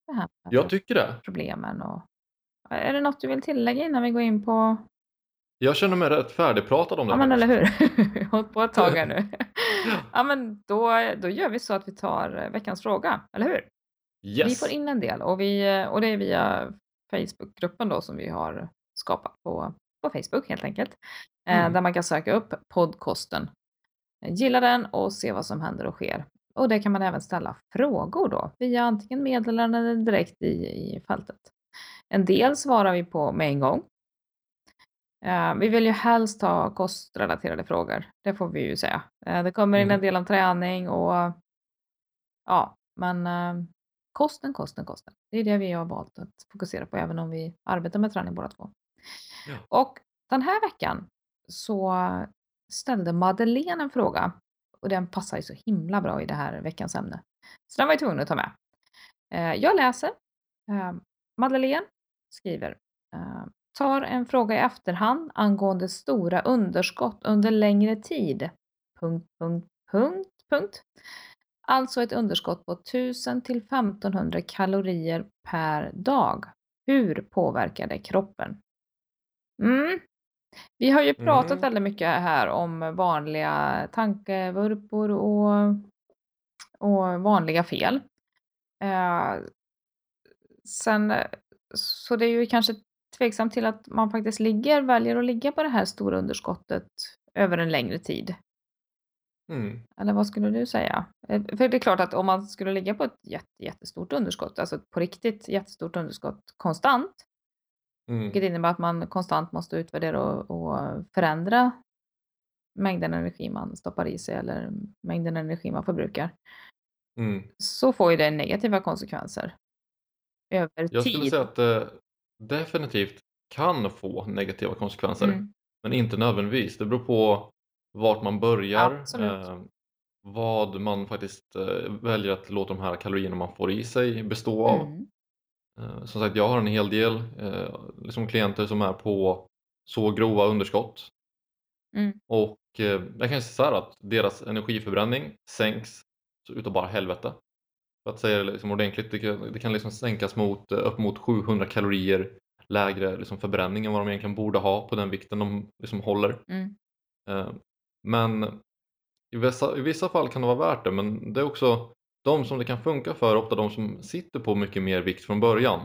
[SPEAKER 1] Det här
[SPEAKER 2] Jag tycker det.
[SPEAKER 1] problemen och är det något du vill tillägga innan vi går in på
[SPEAKER 2] Jag känner mig rätt färdigpratad om det
[SPEAKER 1] Ja,
[SPEAKER 2] här
[SPEAKER 1] men eller hur? *laughs* Hållit på ett tag här nu. *laughs* Ja, men då, då gör vi så att vi tar eh, veckans fråga, eller hur? Vi
[SPEAKER 2] Yes!
[SPEAKER 1] får in en del och, vi, och det är via Facebookgruppen då som vi har skapat på, på Facebook helt enkelt. Eh,
[SPEAKER 2] Mm.
[SPEAKER 1] Där man kan söka upp podcasten. Gilla den och se vad som händer och sker. Och det kan man även ställa frågor då via antingen meddelanden eller direkt i, i fältet. En del svarar vi på med en gång. Eh, vi vill ju helst ha kostrelaterade frågor, det får vi ju säga. Eh, det kommer in
[SPEAKER 2] Mm.
[SPEAKER 1] en del om träning och ja, men eh, kosten, kosten, kosten. Det är det vi har valt att fokusera på, även om vi arbetar med träning båda två.
[SPEAKER 2] Ja.
[SPEAKER 1] Och den här veckan så ställde Madeleine en fråga och den passar ju så himla bra i det här veckans ämne. Så den var jag tvungen att ta med. Eh, jag läser. Eh, Madeleine skriver eh, tar en fråga i efterhand angående stora underskott under längre tid. Punkt, punkt, punkt, punkt. Alltså ett underskott på 1000 till 1500 kalorier per dag. Hur påverkar det kroppen? Mm. Vi har ju pratat
[SPEAKER 2] Mm.
[SPEAKER 1] väldigt mycket här om vanliga tankevurpor och, och vanliga fel. Eh, sen, eh, så det är ju kanske tveksamt till att man faktiskt ligger, väljer att ligga på det här stora underskottet över en längre tid.
[SPEAKER 2] Mm.
[SPEAKER 1] Eller vad skulle du säga? Eh, För det är klart att om man skulle ligga på ett jätte, jättestort underskott, alltså på riktigt jättestort underskott konstant,
[SPEAKER 2] Mm.
[SPEAKER 1] vilket innebär att man konstant måste utvärdera och, och förändra mängden energi man stoppar i sig eller mängden energi man förbrukar,
[SPEAKER 2] Mm.
[SPEAKER 1] så får ju det negativa konsekvenser över
[SPEAKER 2] Jag skulle
[SPEAKER 1] tid.
[SPEAKER 2] säga att det definitivt kan få negativa konsekvenser.
[SPEAKER 1] Mm.
[SPEAKER 2] Men inte nödvändigtvis. Det beror på vart man börjar. Eh, vad man faktiskt eh, väljer att låta de här kalorierna man får i sig bestå av.
[SPEAKER 1] Mm.
[SPEAKER 2] Eh, som sagt, jag har en hel del eh, liksom klienter som är på så grova underskott.
[SPEAKER 1] Mm.
[SPEAKER 2] Och eh, jag kan säga så här att deras energiförbränning sänks så utav bara helvete. För att säga det liksom ordentligt, det kan, det kan liksom sänkas mot upp mot 700 kalorier lägre liksom förbränning än vad de egentligen borde ha på den vikten de liksom håller.
[SPEAKER 1] Mm.
[SPEAKER 2] Men i vissa, i vissa fall kan det vara värt det men det är också de som det kan funka för ofta de som sitter på mycket mer vikt från början.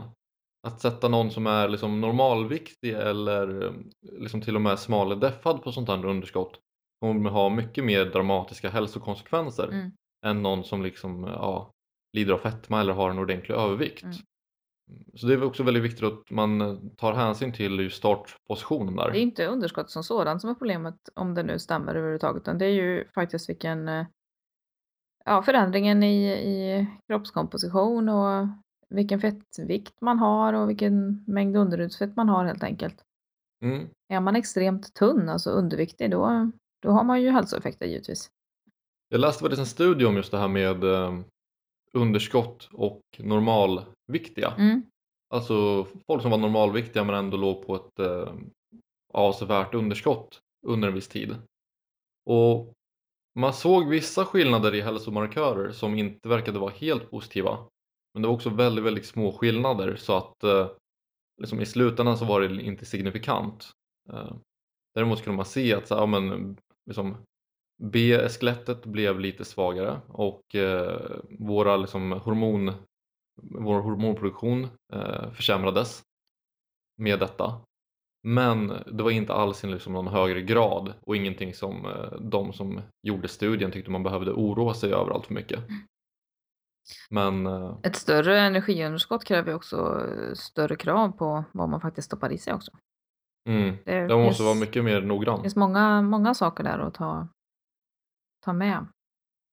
[SPEAKER 2] Att sätta någon som är liksom normalviktig eller eh, liksom till och med smaldeffad på sånt här underskott kommer ha mycket mer dramatiska hälsokonsekvenser
[SPEAKER 1] Mm.
[SPEAKER 2] än någon som liksom, ja, lider av fetma eller har en ordentlig övervikt.
[SPEAKER 1] Mm.
[SPEAKER 2] Så det är också väldigt viktigt att man eh, tar hänsyn till just startpositionen där.
[SPEAKER 1] Det är inte underskott som sådant som är problemet om det nu stämmer överhuvudtaget, utan det är ju faktiskt vilken eh, ja, förändringen i, i kroppskomposition och vilken fettvikt man har och vilken mängd underhudsfett man har helt enkelt.
[SPEAKER 2] Mm.
[SPEAKER 1] Är man extremt tunn, alltså underviktig, då, då har man ju hälsoeffekter givetvis.
[SPEAKER 2] Jag läste faktiskt en studie om just det här med eh, underskott och normalviktiga.
[SPEAKER 1] Mm.
[SPEAKER 2] Alltså folk som var normalviktiga men ändå låg på ett eh, avsevärt underskott under en viss tid. Och man såg vissa skillnader i hälsomarkörer som inte verkade vara helt positiva. Men det var också väldigt, väldigt små skillnader så att eh, liksom i slutändan så var det inte signifikant. Eh, däremot kunde man se att så, här, ja, men, liksom, B-skelettet blev lite svagare och eh, våra liksom, hormon, vår hormonproduktion eh, försämrades med detta. Men det var inte alls liksom någon högre grad och ingenting som eh, de som gjorde studien tyckte man behövde oroa sig över allt för mycket. Men eh,
[SPEAKER 1] Ett större energiunderskott kräver också eh, större krav på vad man faktiskt stoppar i sig också.
[SPEAKER 2] mm,
[SPEAKER 1] Det
[SPEAKER 2] det måste vara mycket mer
[SPEAKER 1] det
[SPEAKER 2] noggrann.
[SPEAKER 1] finns många, många saker där att ta, ta med.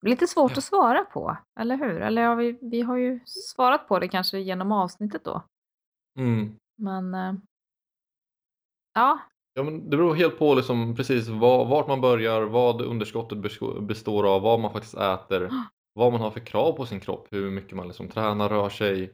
[SPEAKER 1] Lite svårt att svara på, eller hur? Eller ja, vi, vi har ju svarat på det kanske genom avsnittet då.
[SPEAKER 2] Mm.
[SPEAKER 1] Men ja,
[SPEAKER 2] Ja, men det beror helt på liksom precis var, vart man börjar, vad underskottet består av, vad man faktiskt äter, *gasps* vad man har för krav på sin kropp, hur mycket man liksom tränar, rör sig,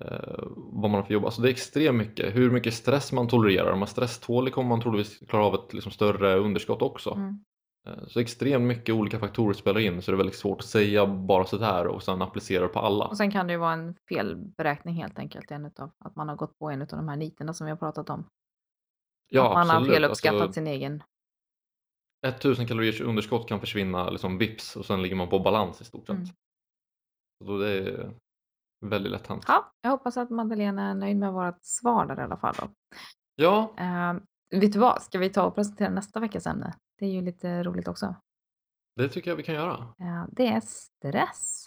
[SPEAKER 2] eh, vad man har för jobb. Alltså det är extremt mycket. Hur mycket stress man tolererar. Om man är stresstålig kommer man troligtvis klara av ett liksom större underskott också.
[SPEAKER 1] mm.
[SPEAKER 2] Eh, Så extremt mycket olika faktorer spelar in så det är väldigt svårt att säga bara sådär och sen applicera det på alla.
[SPEAKER 1] och sen kan det ju vara en felberäkning helt enkelt. En utav, att man har gått på en av de här niterna som vi har pratat om.
[SPEAKER 2] Ja,
[SPEAKER 1] att man har
[SPEAKER 2] absolut.
[SPEAKER 1] feluppskattat
[SPEAKER 2] Alltså,
[SPEAKER 1] sin egen.
[SPEAKER 2] 1000 kaloriers underskott kan försvinna liksom vips och sen ligger man på balans i stort sett.
[SPEAKER 1] Mm.
[SPEAKER 2] Så då det är väldigt lätt hänt.
[SPEAKER 1] Ja, jag hoppas att Madeleine är nöjd med vårt svar där i alla fall. Då.
[SPEAKER 2] Ja,
[SPEAKER 1] Eh, vet du vad, ska vi ta och presentera nästa veckas ämne? Det är ju lite roligt också.
[SPEAKER 2] det tycker jag vi kan göra.
[SPEAKER 1] Eh, det är stress.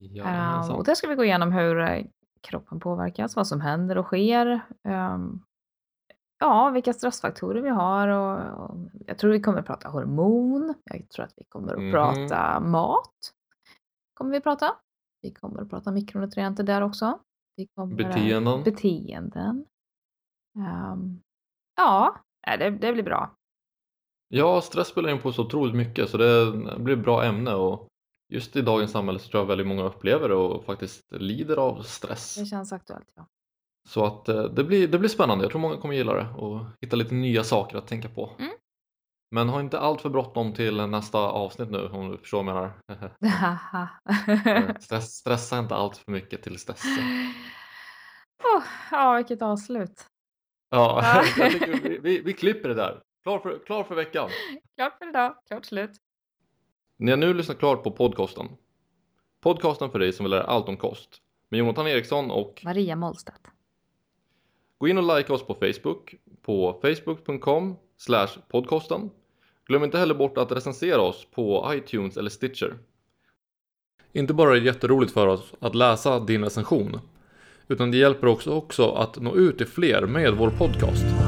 [SPEAKER 1] Eh,
[SPEAKER 2] Jajamensan.
[SPEAKER 1] och där ska vi gå igenom hur eh, kroppen påverkas, vad som händer och sker. ehm, ja, vilka stressfaktorer vi har och, och jag tror vi kommer att prata hormon. Jag tror att vi kommer att
[SPEAKER 2] Mhm.
[SPEAKER 1] prata mat. Kommer vi prata. Vi kommer att prata mikronutrienter där också. Vi kommer att-
[SPEAKER 2] Beteenden.
[SPEAKER 1] Beteenden. Ehm, ja, det, det blir bra.
[SPEAKER 2] Ja, stress spelar in på så otroligt mycket så det blir ett bra ämne och just i dagens samhälle så tror jag väldigt många upplever det och faktiskt lider av stress.
[SPEAKER 1] Det känns aktuellt. Ja.
[SPEAKER 2] Så att eh, det blir, det blir spännande. Jag tror många kommer gilla det och hitta lite nya saker att tänka på.
[SPEAKER 1] Mm.
[SPEAKER 2] Men ha inte allt för bråttom till nästa avsnitt nu om du förstår vad jag menar. *laughs* Eh, Stress, stressa inte allt för mycket till dess.
[SPEAKER 1] oh, ja, vilket avslut.
[SPEAKER 2] Ja,
[SPEAKER 1] Ja. *laughs*
[SPEAKER 2] jag tycker vi, vi, vi klipper det där. Klar för, klar för veckan.
[SPEAKER 1] Klart för idag. Klart slut.
[SPEAKER 2] Ni har nu lyssnat klart på podcasten. Podcasten för dig som vill lära allt om kost. Med Jonathan Eriksson och
[SPEAKER 1] Maria Mollstedt
[SPEAKER 2] gå in och likea oss på Facebook på facebook.com podcasten. Glöm inte heller bort att recensera oss på iTunes eller Stitcher. Inte bara är det jätteroligt för oss att läsa din recension, utan det hjälper också, också att nå ut till fler med vår podcast.